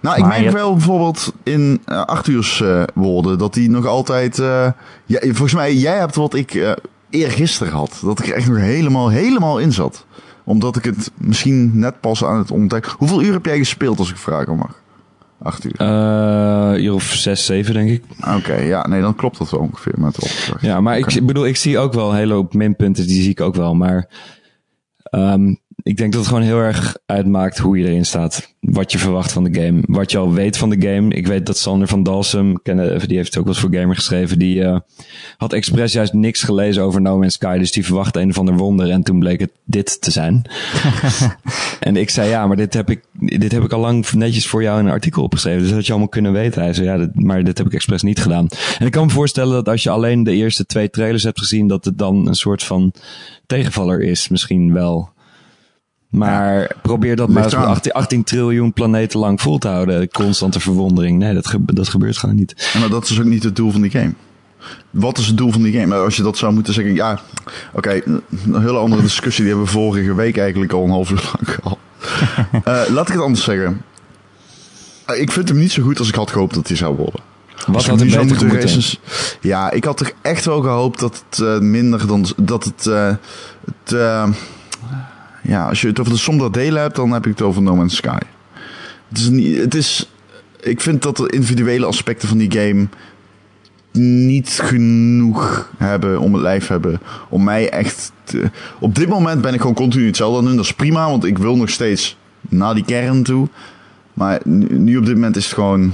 Speaker 2: Nou, ik merk
Speaker 1: je-
Speaker 2: wel bijvoorbeeld in eh Arthur's eh, woorden dat hij nog altijd. eh, ja, volgens mij, jij hebt wat ik eh eergisteren had. Dat ik er echt nog helemaal, helemaal in zat. Omdat ik het misschien net pas aan het ontdekken. Hoeveel uur heb jij gespeeld als ik vragen mag? Acht uur.
Speaker 3: Eh uur of zes, zeven denk ik.
Speaker 2: Oké, ja, nee, dan klopt dat wel ongeveer met de opdracht.
Speaker 3: Ja, maar ik bedoel, ik zie ook wel een hele hoop minpunten, die zie ik ook wel. Maar ehm, ik denk dat het gewoon heel erg uitmaakt hoe je erin staat. Wat je verwacht van de game. Wat je al weet van de game. Ik weet dat Sander van Dalsum, kennen, die heeft ook eens voor Gamer geschreven, die eh, had expres juist niks gelezen over No Man's Sky. Dus die verwachtte een of ander wonder en toen bleek het dit te zijn. en ik zei, ja, maar dit heb ik, dit heb ik al lang netjes voor jou in een artikel opgeschreven. Dus dat had je allemaal kunnen weten. Hij zei, ja, dit, maar dit heb ik expres niet gedaan. En ik kan me voorstellen dat als je alleen de eerste twee trailers hebt gezien, dat het dan een soort van tegenvaller is. Misschien wel. Maar probeer dat maar
Speaker 2: Ligt
Speaker 3: eens met
Speaker 2: eraan.
Speaker 3: 18, 18 triljoen planeten lang vol te houden. Constante verwondering. Nee, dat, dat gebeurt gewoon niet.
Speaker 2: Maar dat is ook niet het doel van die game. Wat is het doel van die game? Als je dat zou moeten zeggen, ja, oké, een hele andere discussie. Die hebben we vorige week eigenlijk al een half uur lang gehad. Eh, laat ik het anders zeggen. Eh, ik vind hem niet zo goed als ik had gehoopt dat hij zou worden.
Speaker 3: Wat
Speaker 2: Als
Speaker 3: had
Speaker 2: zou
Speaker 3: beter
Speaker 2: moeten Ja, ik had er echt wel gehoopt dat het eh, minder dan dat het. het ja, als je het over de som der delen hebt, dan heb ik het over No Man's Sky. Het is niet. Het is. Ik vind dat de individuele aspecten van die game niet genoeg hebben om het lijf hebben om mij echt. te- op dit moment ben ik gewoon continu hetzelfde aan doen. Dat is prima, want ik wil nog steeds naar die kern toe. Maar nu, op dit moment is het gewoon.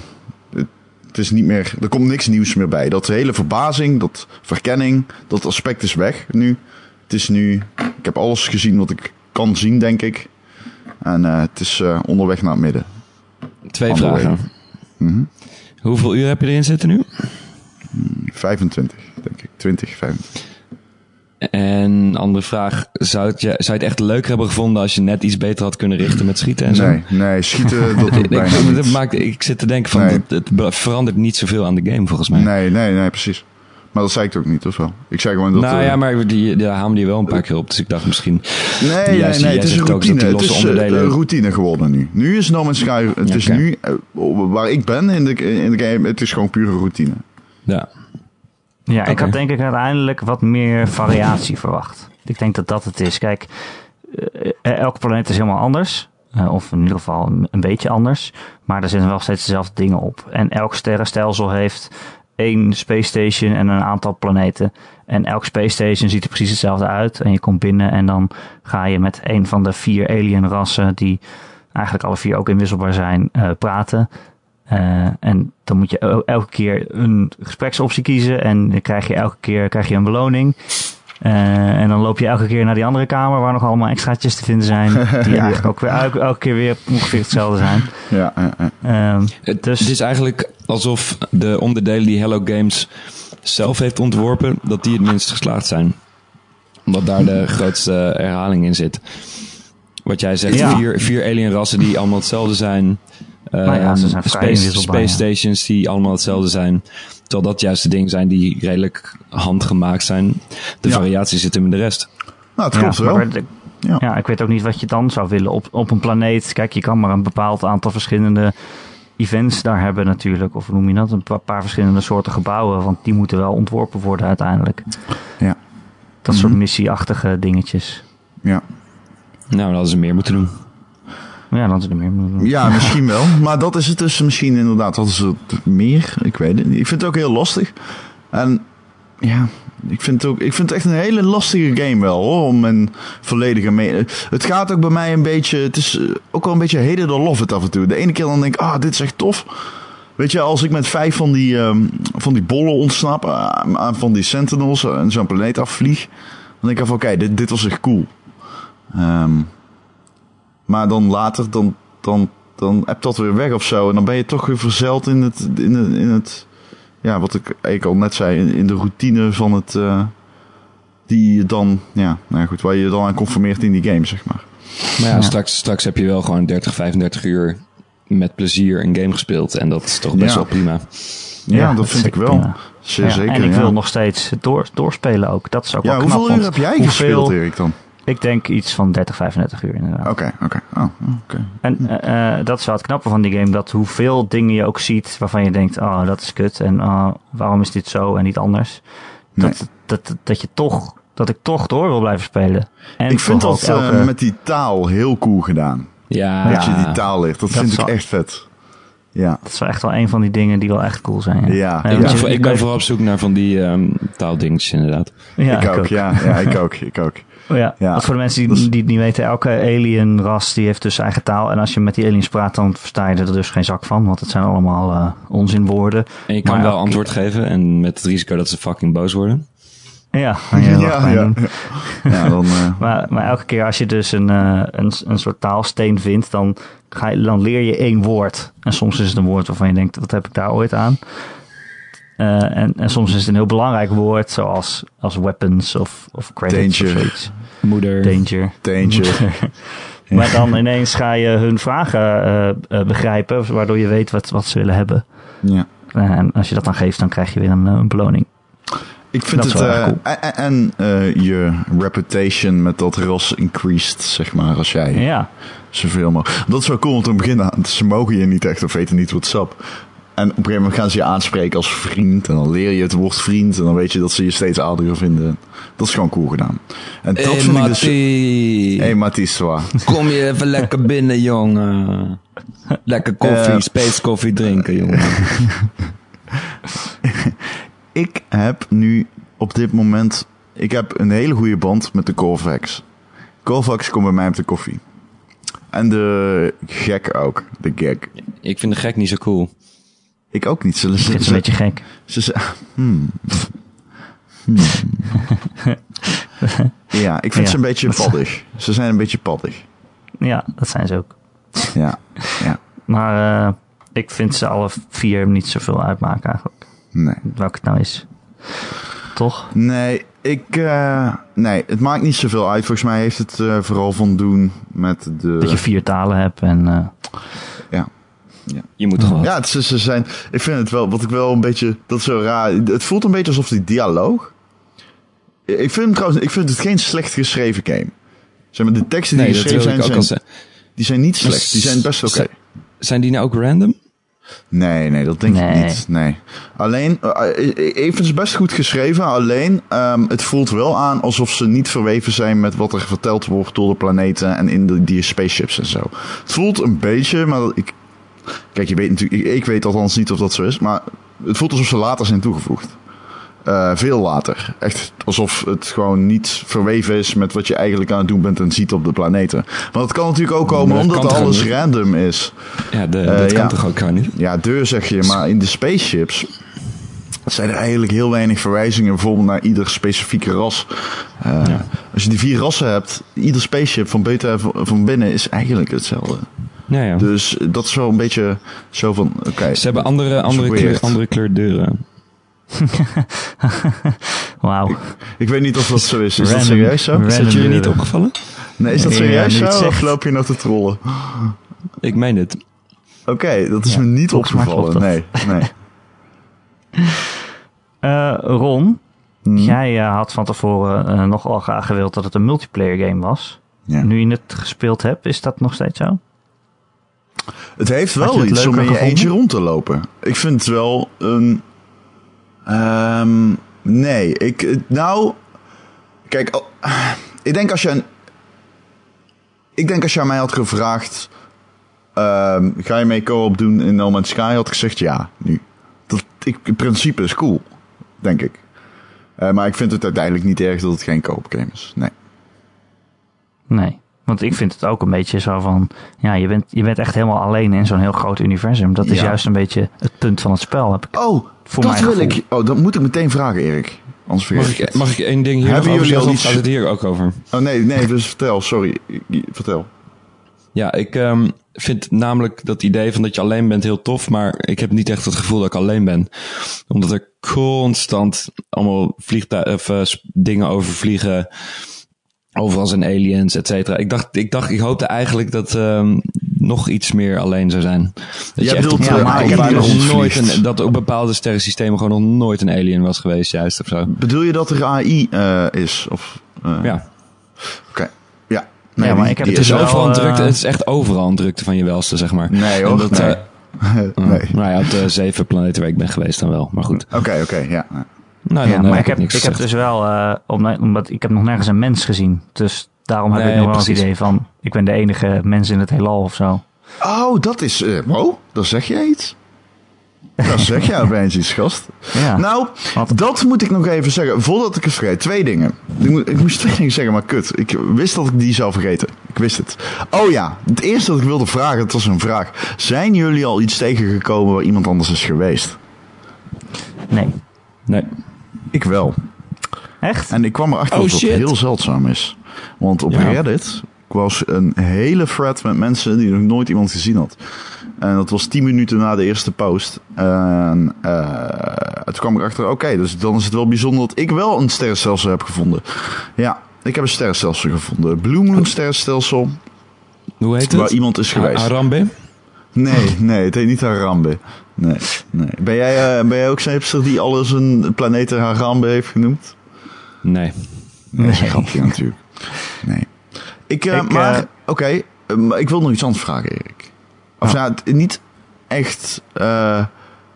Speaker 2: Het is niet meer. Er komt niks nieuws meer bij. Dat hele verbazing, dat verkenning, dat aspect is weg nu. Het is nu. Ik heb alles gezien wat ik kan zien, denk ik. En eh, het is eh, onderweg naar het midden.
Speaker 3: Twee
Speaker 2: Andere
Speaker 3: vragen.
Speaker 2: Mhm.
Speaker 3: Hoeveel uur heb je erin zitten nu?
Speaker 2: 25, denk ik. 20, 25.
Speaker 3: En andere vraag. Zou, het je, zou je het echt leuker hebben gevonden als je net iets beter had kunnen richten met schieten en zo?
Speaker 2: Nee, nee, schieten, dat ik
Speaker 3: Ik,
Speaker 2: bijna
Speaker 3: ik,
Speaker 2: niet.
Speaker 3: dat maakt, ik zit te denken van,
Speaker 2: Nee.
Speaker 3: het be- verandert niet zoveel aan de game volgens mij.
Speaker 2: Nee, nee, nee, precies. Maar dat zei ik ook niet, of wel? Ik zei gewoon dat...
Speaker 3: nou
Speaker 2: eh,
Speaker 3: ja, maar die, daar hamen die wel een paar keer op. Dus ik dacht misschien...
Speaker 2: Nee, nee, het is een routine.
Speaker 3: die
Speaker 2: Het is eh,
Speaker 3: onderdelen-
Speaker 2: een routine geworden nu. Nu is No Man's Sky, het is nu, eh, waar ik ben in de, in de game, het is gewoon pure routine.
Speaker 3: Ja.
Speaker 1: Ja, ik had denk ik uiteindelijk wat meer variatie verwacht. Ik denk dat dat het is. Kijk, elke planeet is helemaal anders. Of in ieder geval een, een beetje anders. Maar er zitten wel steeds dezelfde dingen op. En elk sterrenstelsel heeft één space station en een aantal planeten. En elk space station ziet er precies hetzelfde uit. En je komt binnen en dan ga je met een van de vier alien rassen... die eigenlijk alle vier ook inwisselbaar zijn, eh, praten. Eh, en dan moet je el- elke keer een gespreksoptie kiezen. En dan krijg je elke keer krijg je een beloning. Eh, en dan loop je elke keer naar die andere kamer waar nog allemaal extraatjes te vinden zijn. Die eigenlijk ook weer elke, elke keer weer ongeveer hetzelfde zijn.
Speaker 2: Ja, ja, ja.
Speaker 1: Ehm,
Speaker 3: Het,
Speaker 1: Dus-
Speaker 3: het is eigenlijk alsof de onderdelen die Hello Games zelf heeft ontworpen, dat die het minst geslaagd zijn. Omdat daar de grootste herhaling in zit. Wat jij zegt,
Speaker 1: Ja.
Speaker 3: vier, vier alien rassen die allemaal hetzelfde zijn.
Speaker 1: Nou ja, ze zijn vrij
Speaker 3: space, stations die allemaal hetzelfde zijn. Terwijl dat juist de dingen zijn die redelijk handgemaakt zijn. De
Speaker 2: Ja.
Speaker 3: variatie zit hem in de rest.
Speaker 2: Nou, het klopt
Speaker 1: ja,
Speaker 2: wel. Ja.
Speaker 1: ja, ik weet ook niet wat je dan zou willen op, op een planeet. Kijk, je kan maar een bepaald aantal verschillende events daar hebben natuurlijk. Of hoe noem je dat? Een pa- paar verschillende soorten gebouwen. Want die moeten wel ontworpen worden uiteindelijk.
Speaker 2: Ja.
Speaker 1: Dat soort
Speaker 2: Mhm.
Speaker 1: missieachtige dingetjes.
Speaker 2: Ja.
Speaker 3: Nou, dan hadden ze meer moeten doen.
Speaker 1: Ja, dan is er meer.
Speaker 2: ja, misschien wel. Maar dat is het dus misschien inderdaad. Hadden ze het meer? Ik weet het niet. Ik vind het ook heel lastig. En ja, ik vind het, ook, ik vind het echt een hele lastige game wel hoor. Om een volledige me Het gaat ook bij mij een beetje. Het is eh, ook wel een beetje heden or love it af en toe. De ene keer dan denk ik, ah, dit is echt tof. Weet je, als ik met vijf van die, ehm, van die bollen ontsnap, aan aan van die sentinels en zo'n planeet afvlieg, dan denk ik van oké, dit, dit was echt cool. Ehm, maar dan later, dan, dan, dan heb dat weer weg of zo. En dan ben je toch weer verzeild in het, in het, in het ja, wat ik eigenlijk al net zei, in, in de routine van het, eh, die je dan, ja, nou goed, waar je je dan aan conformeert in die game, zeg maar.
Speaker 3: Maar ja,
Speaker 1: Ja.
Speaker 3: Straks, straks heb je wel gewoon 30, 35 uur met plezier een game gespeeld. En dat is toch best
Speaker 2: Ja.
Speaker 3: wel prima.
Speaker 2: Ja,
Speaker 1: Ja,
Speaker 2: dat
Speaker 1: dat
Speaker 2: vind ik wel. Zeer
Speaker 1: Ja,
Speaker 2: zeker,
Speaker 1: en ik
Speaker 2: ja.
Speaker 1: wil nog steeds door, doorspelen ook. Dat is ook
Speaker 2: Ja,
Speaker 1: wel knap.
Speaker 2: hoeveel uur heb jij
Speaker 1: hoeveel-
Speaker 2: gespeeld, Erik, dan?
Speaker 1: Ik denk iets van 30, 35 uur inderdaad.
Speaker 2: Oké, oké. Oh, oké.
Speaker 1: En eh, eh, dat is wel het knappe van die game. Dat hoeveel dingen je ook ziet waarvan je denkt, oh dat is kut. En ah, waarom is dit zo en niet anders. Dat, dat, dat, je toch, dat ik toch door wil blijven spelen. En
Speaker 2: Ik vind dat
Speaker 1: ook
Speaker 2: eh,
Speaker 1: elke-
Speaker 2: met die taal heel cool gedaan.
Speaker 3: Ja,
Speaker 2: Dat je die taal ligt. Dat,
Speaker 1: Dat
Speaker 2: vind ik echt vet. Ja.
Speaker 1: Dat is wel echt wel een van die dingen die wel echt cool zijn.
Speaker 2: Ja,
Speaker 3: ik, ben,
Speaker 1: je-
Speaker 3: ik vooral op zoek naar van die ehm, taaldingetjes inderdaad.
Speaker 1: ja,
Speaker 2: ik, ook, Ja, ja, ik ook. Ik ook.
Speaker 1: Oh ja,
Speaker 2: Ja.
Speaker 1: want voor de mensen die,
Speaker 2: is-
Speaker 1: die het niet weten, elke alien-ras die heeft dus eigen taal. En als je met die aliens praat, dan versta je er dus geen zak van. Want het zijn allemaal eh, onzinwoorden.
Speaker 3: En je kan
Speaker 1: Maar
Speaker 3: wel
Speaker 1: elke-
Speaker 3: antwoord geven. En met het risico dat ze fucking boos worden.
Speaker 1: Ja,
Speaker 2: Ja. Ja, dan... eh,
Speaker 1: Maar, maar elke keer als je dus een, eh, een, een soort taalsteen vindt, dan, ga je, dan leer je één woord. En soms is het een woord waarvan je denkt, wat heb ik daar ooit aan? Eh, en, en soms is het een heel belangrijk woord, zoals als weapons of, of credits
Speaker 2: Danger.
Speaker 1: of zoiets.
Speaker 3: Moeder.
Speaker 1: Danger.
Speaker 2: Danger.
Speaker 1: Maar dan ineens ga je hun vragen eh, eh, begrijpen, waardoor je weet wat, wat ze willen hebben.
Speaker 2: ja.
Speaker 1: En als je dat dan geeft, dan krijg je weer een, een beloning.
Speaker 2: Ik vind
Speaker 1: Dat
Speaker 2: het... eh,
Speaker 1: cool.
Speaker 2: en eh, je reputation met dat ras increased, zeg maar, als jij
Speaker 1: Ja,
Speaker 2: zoveel mogelijk... Dat is wel cool, want in het begin, ze mogen je niet echt of weten niet wat sap. En op een gegeven moment gaan ze je aanspreken als vriend. En dan leer je het woord vriend. En dan weet je dat ze je steeds aardiger vinden. Dat is gewoon cool gedaan. En dat
Speaker 3: Hey,
Speaker 2: vind ik dus... Hey, Mathies.
Speaker 3: Kom je even lekker binnen, jongen. Lekker koffie,
Speaker 2: Eh.
Speaker 3: space koffie drinken, jongen.
Speaker 2: Ik heb nu op dit moment... Ik heb een hele goede band met de Corvax. Corvax komt bij mij op de koffie. En de gek ook. De gek.
Speaker 3: Ik vind de gek niet zo cool.
Speaker 2: Ik ook niet. Ze, ze,
Speaker 1: een beetje gek.
Speaker 2: ze, ze- hmm. Hmm. ja, ik vind
Speaker 1: Ja.
Speaker 2: ze een beetje paddig. Ze zijn een beetje paddig.
Speaker 1: Ja, dat zijn ze ook.
Speaker 2: Ja, ja.
Speaker 1: Maar eh, ik vind ze alle vier niet zoveel uitmaken eigenlijk.
Speaker 2: Nee.
Speaker 1: Welke het nou is. Toch?
Speaker 2: Nee, ik, eh, nee, het maakt niet zoveel uit. Volgens mij heeft het eh, vooral van doen met de...
Speaker 1: Dat je vier talen hebt en... eh,
Speaker 2: ja.
Speaker 3: Je moet toch wat.
Speaker 2: Ja, het, ze zijn. Ik vind het wel, wat ik wel een beetje. Dat is zo raar. Het voelt een beetje alsof die dialoog. Ik vind, hem trouwens, ik vind het geen slecht geschreven game. Zeg maar, de teksten die
Speaker 3: Nee,
Speaker 2: geschreven zijn,
Speaker 3: ook
Speaker 2: zijn, die zijn niet slecht. Die zijn best oké.
Speaker 3: Zijn- Zijn die nou ook random?
Speaker 2: Nee, nee, dat denk ik niet. Nee. Alleen, eh, ik vind het best goed geschreven. Alleen, ehm, het voelt wel aan alsof ze niet verweven zijn met wat er verteld wordt door de planeten en in de, die spaceships en zo. Het voelt een beetje, maar ik. Kijk, je weet natuurlijk, ik, weet althans niet of dat zo is, maar het voelt alsof ze later zijn toegevoegd. Eh, veel later. Echt alsof het gewoon niet verweven is met wat je eigenlijk aan het doen bent en ziet op de planeten. Maar dat kan natuurlijk ook komen omdat alles random is.
Speaker 3: Ja, de,
Speaker 2: Eh,
Speaker 3: dat kan toch ook gewoon niet?
Speaker 2: Ja, deur zeg je, maar in de spaceships zijn er eigenlijk heel weinig verwijzingen bijvoorbeeld naar ieder specifieke ras. Eh,
Speaker 3: Ja.
Speaker 2: Als je die vier rassen hebt, ieder spaceship van buiten en van- van binnen is eigenlijk hetzelfde.
Speaker 3: Ja, ja.
Speaker 2: Dus dat is wel een beetje zo van, oké.
Speaker 3: Ze hebben andere, andere, kleur, andere kleur deuren.
Speaker 1: Wauw.
Speaker 2: Ik weet niet of dat zo is. Is dat serieus zo?
Speaker 3: Is dat jullie niet opgevallen?
Speaker 2: Nee, is dat serieus zo? Of loop je nog te trollen?
Speaker 3: Ik meen het.
Speaker 2: Oké, dat is
Speaker 1: Ja,
Speaker 2: me niet opgevallen.
Speaker 1: dat.
Speaker 2: Nee, nee.
Speaker 1: Eh, Ron,
Speaker 2: Hm.
Speaker 1: jij eh, had van tevoren eh, nogal graag gewild dat het een multiplayer game was.
Speaker 2: Ja.
Speaker 1: Nu je het gespeeld hebt, is dat nog steeds zo?
Speaker 2: Het heeft wel
Speaker 1: het
Speaker 2: iets om in
Speaker 1: leuker
Speaker 2: je eentje rond te lopen. Ik vind het wel een... ehm, nee, ik... eh, Nou... Kijk, oh, ik denk als je... Een, ik denk als je aan mij had gevraagd... ehm, ga je mee co-op doen in No Man's Sky? Had ik gezegd ja, nu. Dat, ik, in principe is cool, denk ik. Eh, maar ik vind het uiteindelijk niet erg dat het geen co-op game is. Nee.
Speaker 1: Nee. Want ik vind het ook een beetje zo van... Ja, je bent, je bent echt helemaal alleen in zo'n heel groot universum. Dat is
Speaker 2: Ja.
Speaker 1: juist een beetje het punt van het spel. Heb ik.
Speaker 2: Oh,
Speaker 1: Voor
Speaker 2: dat wil ik... Oh, dat moet ik meteen vragen, Erik. Anders vergeet
Speaker 3: Mag
Speaker 2: ik
Speaker 3: mag ik één ding hier
Speaker 2: Hebben
Speaker 3: nog over
Speaker 2: jullie al iets-
Speaker 3: gaat het hier ook over?
Speaker 2: Oh nee, nee, dus vertel, sorry. Vertel.
Speaker 3: Ja, ik ehm, vind namelijk dat idee van dat je alleen bent heel tof, maar ik heb niet echt het gevoel dat ik alleen ben. Omdat er constant allemaal vliegtuigen, of, eh, dingen overvliegen. Overal zijn aliens, et cetera. Ik dacht, ik dacht, ik hoopte eigenlijk dat ehm, nog iets meer alleen zou zijn. Dat
Speaker 2: Jij
Speaker 3: je echt
Speaker 2: bedoelt,
Speaker 1: ja,
Speaker 3: ja,
Speaker 1: maar ik heb
Speaker 3: nog
Speaker 1: dus
Speaker 3: nooit een, dat op bepaalde sterrensystemen gewoon nog nooit een alien was geweest, juist of zo.
Speaker 2: Bedoel je dat er AI eh, is? Of, eh,
Speaker 3: Ja.
Speaker 2: Oké. Ja.
Speaker 1: Ja, maar ik heb
Speaker 2: die
Speaker 3: Het is
Speaker 1: wel,
Speaker 3: overal een
Speaker 1: eh,
Speaker 3: drukte, het is echt overal een drukte van je welste, zeg maar.
Speaker 2: Nee hoor,
Speaker 3: dat,
Speaker 2: nee.
Speaker 3: eh,
Speaker 2: nee.
Speaker 3: Nou ja, op de zeven planeten waar ik ben geweest dan wel. Maar goed.
Speaker 2: Oké, oké, ja.
Speaker 3: Nou,
Speaker 1: ja, maar
Speaker 3: heb
Speaker 1: ik heb, ik heb dus wel... eh, om, omdat ik heb nog nergens een mens gezien. Dus daarom heb
Speaker 3: Nee,
Speaker 1: ik nog wel het idee van... Ik ben de enige mens in het heelal of zo.
Speaker 2: Oh, dat is... eh wow, dan zeg jij iets. Dan zeg jij opeens iets, gast.
Speaker 1: Ja.
Speaker 2: Nou, dat moet ik nog even zeggen. Voordat ik het vergeet. Twee dingen. Ik, moet- ik moest twee dingen zeggen, maar kut. Ik wist dat ik die zou vergeten. Ik wist het. Oh ja, het eerste dat ik wilde vragen, het was een vraag. Zijn jullie al iets tegengekomen waar iemand anders is geweest?
Speaker 1: Nee.
Speaker 3: Nee.
Speaker 2: Ik wel.
Speaker 1: Echt?
Speaker 2: En ik kwam erachter
Speaker 3: Oh,
Speaker 2: dat dat
Speaker 3: shit.
Speaker 2: heel zeldzaam is. Want op
Speaker 3: Ja.
Speaker 2: Reddit was een hele thread met mensen die nog nooit iemand gezien had. En dat was 10 minuten na de eerste post. En eh, toen kwam ik achter, oké, dus dan is het wel bijzonder dat ik wel een sterrenstelsel heb gevonden. Ja, ik heb een sterrenstelsel gevonden. Blue Moon sterrenstelsel,
Speaker 3: Hoe heet
Speaker 2: waar
Speaker 3: het?
Speaker 2: iemand is geweest.
Speaker 3: Arambe?
Speaker 2: Nee, nee, het heet niet Harambe. Nee, nee. Ben jij, eh, ben jij ook zo'n hipster die alles een planeten Harambe heeft genoemd?
Speaker 3: Nee.
Speaker 2: Nee, dat is een grapje natuurlijk. Nee. Ik, eh,
Speaker 1: Ik,
Speaker 2: maar,
Speaker 1: eh,
Speaker 2: oké, maar ik wil nog iets anders vragen, Erik. Of
Speaker 1: Ja.
Speaker 2: nou, niet echt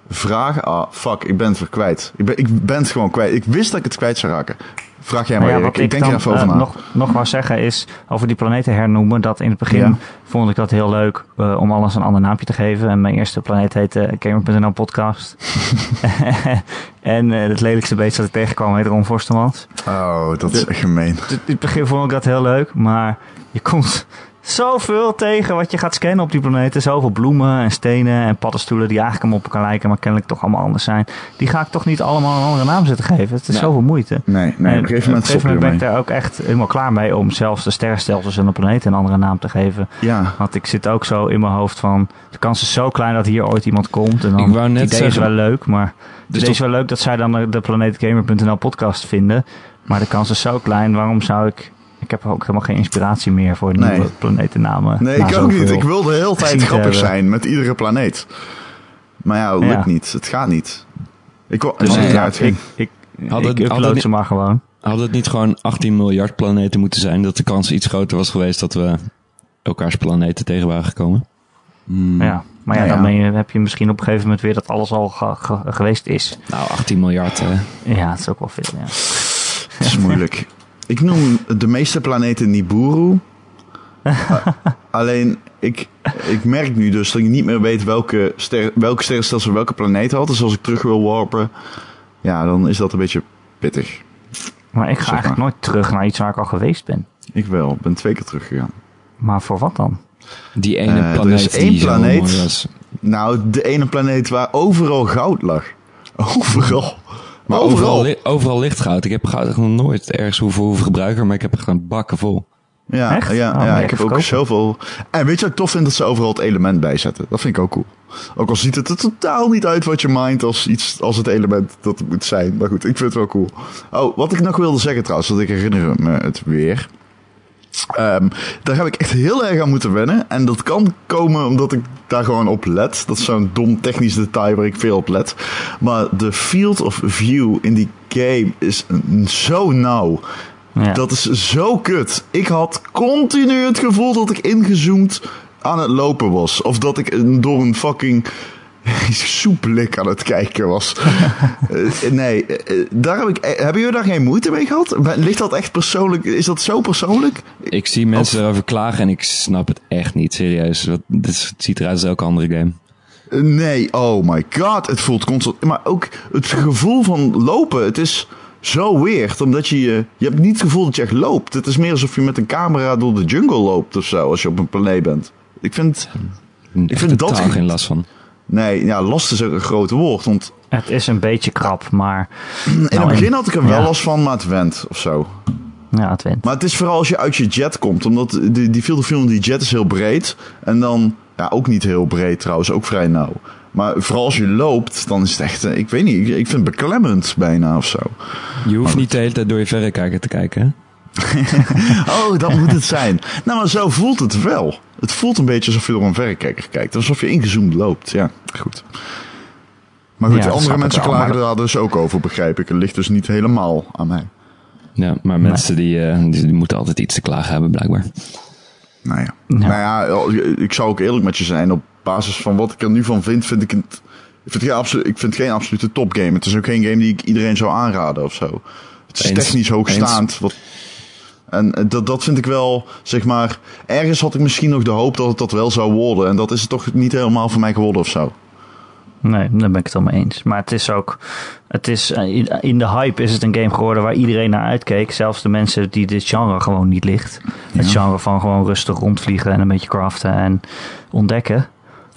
Speaker 2: vragen. Ah, fuck, ik ben het weer kwijt. Ik ben, ik ben het gewoon kwijt. Ik wist dat ik het kwijt zou raken. Vraag jij maar,
Speaker 1: Nou ja,
Speaker 2: Erik.
Speaker 1: wat
Speaker 2: Ik, denk er even over
Speaker 1: eh,
Speaker 2: na.
Speaker 1: nog, nog wou zeggen is over die planeten hernoemen. Dat in het begin
Speaker 2: Ja.
Speaker 1: vond ik dat heel leuk eh, om alles een ander naampje te geven. En mijn eerste planeet heette Gamer.nl podcast. en eh, het lelijkste beest dat ik tegenkwam heette Ron Forstemans.
Speaker 2: Oh, dat is echt gemeen.
Speaker 1: In het begin vond ik dat heel leuk. Maar je komt zoveel tegen wat je gaat scannen op die planeten. Zoveel bloemen en stenen en paddenstoelen die eigenlijk allemaal op elkaar lijken. Maar kennelijk toch allemaal anders zijn. Die ga ik toch niet allemaal een andere naam zitten geven. Het is
Speaker 3: Nee.
Speaker 1: zoveel moeite.
Speaker 2: Nee, nee,
Speaker 1: En
Speaker 2: op een gegeven moment
Speaker 1: op een gegeven moment ben ik daar ook echt helemaal klaar mee om zelfs de sterrenstelsels en de planeten een andere naam te geven.
Speaker 2: Ja,
Speaker 1: Want ik zit ook zo in mijn hoofd van, de kans is zo klein dat hier ooit iemand komt. En dan,
Speaker 3: Ik wou net
Speaker 1: het idee
Speaker 3: zeggen-
Speaker 1: is wel leuk, maar het
Speaker 3: Dus
Speaker 1: idee is
Speaker 3: dat-
Speaker 1: wel leuk dat zij dan de, de planeetgamer.nl podcast vinden. Maar de kans is zo klein, waarom zou ik... Ik heb ook helemaal geen inspiratie meer voor
Speaker 2: Nee.
Speaker 1: nieuwe planetennamen.
Speaker 2: nee, ik ook niet. Ik wil de hele tijd grappig
Speaker 1: hebben.
Speaker 2: zijn met iedere planeet. Maar ja, het lukt
Speaker 1: Ja.
Speaker 2: niet. Het gaat niet. Ik, wil-
Speaker 1: Dus
Speaker 2: nee,
Speaker 1: ik,
Speaker 2: ja,
Speaker 1: ik,
Speaker 2: ging-
Speaker 1: ik,
Speaker 3: Had
Speaker 1: ik
Speaker 3: het- had het
Speaker 1: ze maar gewoon.
Speaker 3: Had het niet gewoon 18 miljard planeten moeten zijn? Dat de kans iets groter was geweest dat we elkaars planeten tegen waren gekomen?
Speaker 1: Ja. Maar ja,
Speaker 2: Nou ja.
Speaker 1: dan ben je, heb je misschien op een gegeven moment weer dat alles al ge- ge- geweest is.
Speaker 3: Nou, 18 miljard, hè?
Speaker 1: Ja, het is ook wel veel, ja.
Speaker 2: Het is moeilijk. Ik noem de meeste planeten Nibiru. Alleen, ik, ik merk nu dus dat ik niet meer weet welke, ster, welke sterrenstelsel welke planeet had. Dus als ik terug wil warpen, ja, dan is dat een beetje pittig.
Speaker 1: Maar ik ga
Speaker 2: Zeg
Speaker 1: eigenlijk
Speaker 2: maar.
Speaker 1: nooit terug naar iets waar ik al geweest ben.
Speaker 2: Ik wel, ik ben twee keer teruggegaan.
Speaker 1: Maar voor wat dan?
Speaker 3: Die ene
Speaker 2: Eh, er
Speaker 3: planeet
Speaker 2: is één
Speaker 3: die zo
Speaker 2: planeet.
Speaker 3: mooi was.
Speaker 2: Nou, de ene planeet waar overal goud lag. Overal.
Speaker 3: Maar
Speaker 2: overal.
Speaker 3: overal, li- overal ligt goud. Ik heb goud echt nog nooit ergens hoeven, hoeven gebruiken, maar ik heb er gewoon bakken vol.
Speaker 2: Ja,
Speaker 1: Echt?
Speaker 2: ja,
Speaker 1: Oh,
Speaker 2: ja ik heb ook zoveel. En weet je wat ik tof vind dat ze overal het element bijzetten? Dat vind ik ook cool. Ook al ziet het er totaal niet uit wat je mindt als, iets, als het element dat het moet zijn. Maar goed, ik vind het wel cool. Oh, wat ik nog wilde zeggen trouwens, dat ik herinner me het weer. Ehm, daar heb ik echt heel erg aan moeten wennen. En dat kan komen omdat ik daar gewoon op let. Dat is zo'n dom technisch detail waar ik veel op let. Maar de field of view in die game is zo nauw.
Speaker 1: Ja.
Speaker 2: Dat is zo kut. Ik had continu het gevoel dat ik ingezoomd aan het lopen was. Of dat ik door een fucking soeplik aan het kijken was. Eh, nee, eh, daar heb ik, eh, hebben jullie daar geen moeite mee gehad? Ligt dat echt persoonlijk? Is dat zo persoonlijk?
Speaker 3: Ik zie mensen erover klagen en ik snap het echt niet, serieus. Wat, dit is- het ziet eruit als elke andere game.
Speaker 2: Eh, Nee, oh my god, het voelt constant. Maar ook het gevoel van lopen, het is zo weird. Omdat je, je hebt niet het gevoel dat je echt loopt. Het is meer alsof je met een camera door de jungle loopt of zo, als je op een planeet bent. Ik vind,
Speaker 3: Ik
Speaker 2: vind dat
Speaker 3: geen last van.
Speaker 2: Nee, ja, last is ook een groot woord. Want
Speaker 1: Het is een beetje krap, maar
Speaker 2: in
Speaker 1: Nou,
Speaker 2: het begin had ik er wel
Speaker 1: ja.
Speaker 2: last van, maar het went of zo.
Speaker 1: ja, het wint.
Speaker 2: Maar het is vooral als je uit je jet komt. Omdat die, die field of view van die jet is heel breed. En dan, ja, ook niet heel breed trouwens, ook vrij nauw. Maar vooral als je loopt, dan is het echt, eh, ik weet niet, ik, ik vind het beklemmend bijna of zo.
Speaker 3: Je hoeft niet de hele tijd door je verrekijker te kijken. hè?
Speaker 2: Oh, dat moet het zijn. Nou, maar zo voelt het wel. Het voelt een beetje alsof je door een verrekijker kijkt. Alsof je ingezoomd loopt. Ja, goed. Maar goed,
Speaker 1: Ja,
Speaker 2: andere mensen klagen daar dus ook over, begrijp ik. Het ligt dus niet helemaal aan mij.
Speaker 3: Ja, maar mensen die, eh, die, die moeten altijd iets te klagen hebben, blijkbaar.
Speaker 2: Nou ja.
Speaker 1: Ja.
Speaker 2: Nou ja, ik zou ook eerlijk met je zijn. Op basis van wat ik er nu van vind, vind ik het... Ik vind, geen ik vind het geen absolute topgame. Het is ook geen game die ik iedereen zou aanraden of zo. Het is
Speaker 3: Eens.
Speaker 2: technisch hoogstaand. Wat, en eh, dat, dat vind ik wel, zeg maar... Ergens had ik misschien nog de hoop dat het dat wel zou worden. En dat is het toch niet helemaal voor mij geworden of zo.
Speaker 1: Nee, daar ben ik het wel mee eens. Maar het is ook, het is, eh, in- de hype is het een game geworden waar iedereen naar uitkeek. Zelfs de mensen die dit genre gewoon niet ligt. Het genre van gewoon rustig rondvliegen en een beetje craften en ontdekken.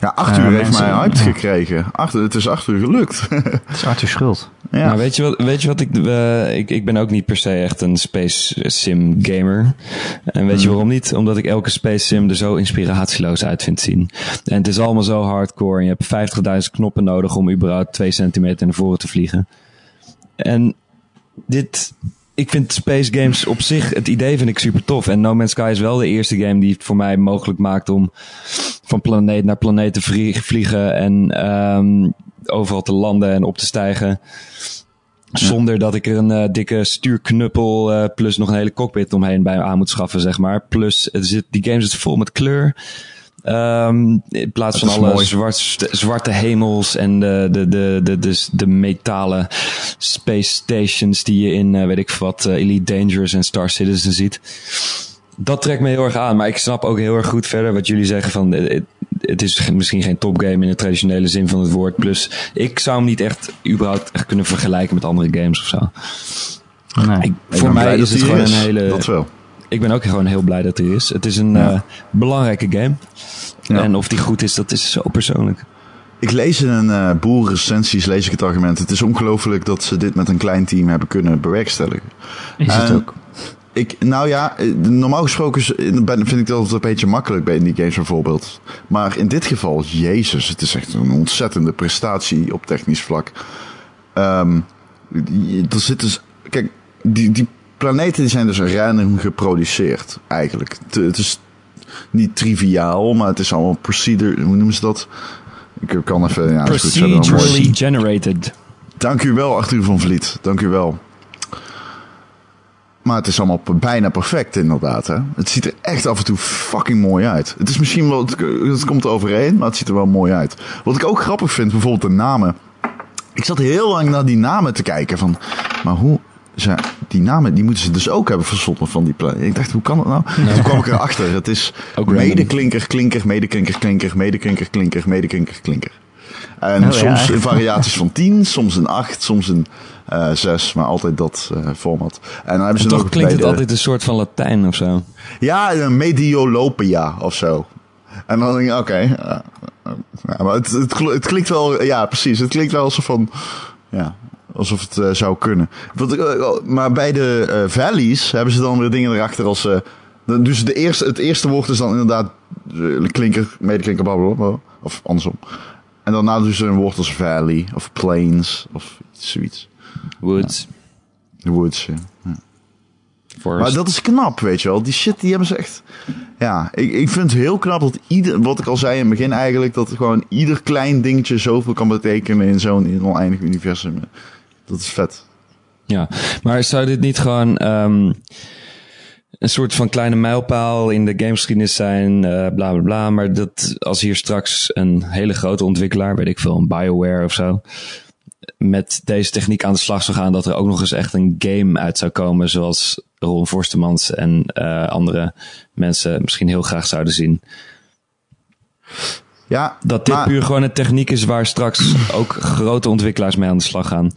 Speaker 2: Ja, acht
Speaker 1: Eh,
Speaker 2: uur heeft
Speaker 1: mensen-
Speaker 2: mij hyped
Speaker 1: ja.
Speaker 2: gekregen. Acht, het is acht uur gelukt.
Speaker 1: Het is Arthur schuld.
Speaker 2: ja.
Speaker 3: Maar weet je wat, weet je wat ik, eh, ik... Ik ben ook niet per se echt een space sim gamer. En weet je waarom niet? Omdat ik elke space sim er zo inspiratieloos uit vind zien. En het is allemaal zo hardcore. En je hebt 50.000 knoppen nodig om überhaupt 2 centimeter naar voren te vliegen. En dit... Ik vind space games op zich, het idee vind ik super tof. En No Man's Sky is wel de eerste game die het voor mij mogelijk maakt om van planeet naar planeet te vlie- vliegen. En ehm, overal te landen en op te stijgen. Zonder dat ik er een eh, dikke stuurknuppel eh, plus nog een hele cockpit omheen bij aan moet schaffen, zeg maar. Plus, het zit, die game zit vol met kleur. Ehm, in plaats
Speaker 2: Dat
Speaker 3: van alle zwart, zwarte hemels en de, de, de, de, de, de metalen space stations die je in, eh, weet ik wat, eh, Elite Dangerous en Star Citizen ziet. Dat trekt me heel erg aan, maar ik snap ook heel erg goed verder wat jullie zeggen van eh, het, het is misschien geen topgame in de traditionele zin van het woord. Plus, ik zou hem niet echt überhaupt echt kunnen vergelijken met andere games of zo.
Speaker 1: Nee.
Speaker 3: Ik, voor mij is het gewoon een hele.
Speaker 2: Dat wel.
Speaker 3: Ik ben ook gewoon heel blij dat hij is. Het is een
Speaker 2: Ja.
Speaker 3: eh, belangrijke game.
Speaker 2: Ja.
Speaker 3: En of die goed is, dat is zo persoonlijk.
Speaker 2: Ik lees in een eh boerenrecensies lees ik het argument. Het is ongelooflijk dat ze dit met een klein team hebben kunnen bewerkstelligen.
Speaker 1: Is het ook.
Speaker 2: Ik, nou ja, eh, normaal gesproken vind ik dat het een beetje makkelijk bij die games bijvoorbeeld. Maar in dit geval, jezus, het is echt een ontzettende prestatie op technisch vlak. Ehm, die- er zit dus, kijk, die, die planeten die zijn dus random geproduceerd eigenlijk. Het, het is niet triviaal, maar het is allemaal procedure, hoe noemen ze dat? Ik kan even, ja, goed,
Speaker 3: Procedurally generated.
Speaker 2: Dank u wel, Arthur van Vliet. Dank u wel. Maar het is allemaal bijna perfect, inderdaad. Hè? Het ziet er echt af en toe fucking mooi uit. Het is misschien wel, het, komt er overeen, maar het ziet er wel mooi uit. Wat ik ook grappig vind, bijvoorbeeld de namen. Ik zat heel lang naar die namen te kijken van, maar hoe, ze, die namen, die moeten ze dus ook hebben verzonnen van die planeet. Ik dacht, hoe kan dat nou? Toen kwam ik erachter. Het is medeklinker, klinker, medeklinker, klinker, medeklinker, klinker, medeklinker, klinker. En
Speaker 1: ja,
Speaker 2: soms in variaties van 10, soms een 8, soms een eh 6, maar altijd dat eh, format. En dan hebben ze
Speaker 3: Toch
Speaker 2: nog
Speaker 3: klinkt
Speaker 2: bij
Speaker 3: het
Speaker 2: de-
Speaker 3: altijd een soort van Latijn of zo.
Speaker 2: Ja, een Mediolopia of zo. En dan denk ik, oké. eh, ja, maar het, het klinkt wel, ja, precies. Het klinkt wel alsof van, ja, alsof het eh, zou kunnen. Wat, eh, maar bij de eh, valleys hebben ze dan weer dingen erachter als, dus de eerste, het eerste woord is dan inderdaad klinker, medeklinker, blablabla, of andersom. En daarna doen ze een woord als valley of plains of iets, zoiets.
Speaker 3: Woods.
Speaker 2: Woods, ja. Maar dat is knap, weet je wel. Die shit, die hebben ze echt... Ja, ik, ik vind het heel knap dat ieder... Wat ik al zei in het begin eigenlijk... Dat gewoon ieder klein dingetje zoveel kan betekenen in zo'n in oneindig universum. Dat is vet.
Speaker 3: Ja, maar zou dit niet gewoon ehm, een soort van kleine mijlpaal in de gamegeschiedenis zijn, eh bla bla bla. Maar dat als hier straks een hele grote ontwikkelaar, weet ik veel, een Bioware of zo, met deze techniek aan de slag zou gaan, dat er ook nog eens echt een game uit zou komen, zoals Ron Forstemans en eh, andere mensen misschien heel graag zouden zien.
Speaker 2: Ja,
Speaker 3: Dat dit
Speaker 2: maar-
Speaker 3: puur gewoon een techniek is waar straks ook grote ontwikkelaars mee aan de slag gaan.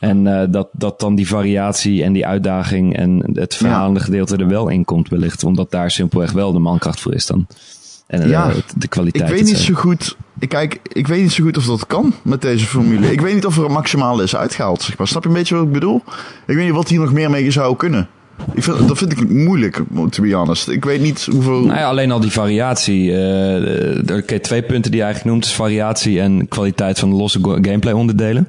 Speaker 3: En eh, dat, dat dan die variatie en die uitdaging en het verhalende gedeelte er wel in komt wellicht. Omdat daar simpelweg wel de mankracht voor is dan. En eh,
Speaker 2: Ja,
Speaker 3: de, kwaliteit.
Speaker 2: Ik weet
Speaker 3: et
Speaker 2: niet zo goed. Ik, kijk, ik weet niet zo goed of dat kan met deze formule. Ik weet niet of er een maximale is uitgehaald. Zeg maar. Snap je een beetje wat ik bedoel? Ik weet niet wat hier nog meer mee zou kunnen. Ik vind, dat vind ik moeilijk, to be honest. Ik weet niet hoeveel.
Speaker 3: Nou ja, alleen al die variatie. eh oké, twee punten die je eigenlijk noemt. is variatie en kwaliteit van de losse gameplay onderdelen.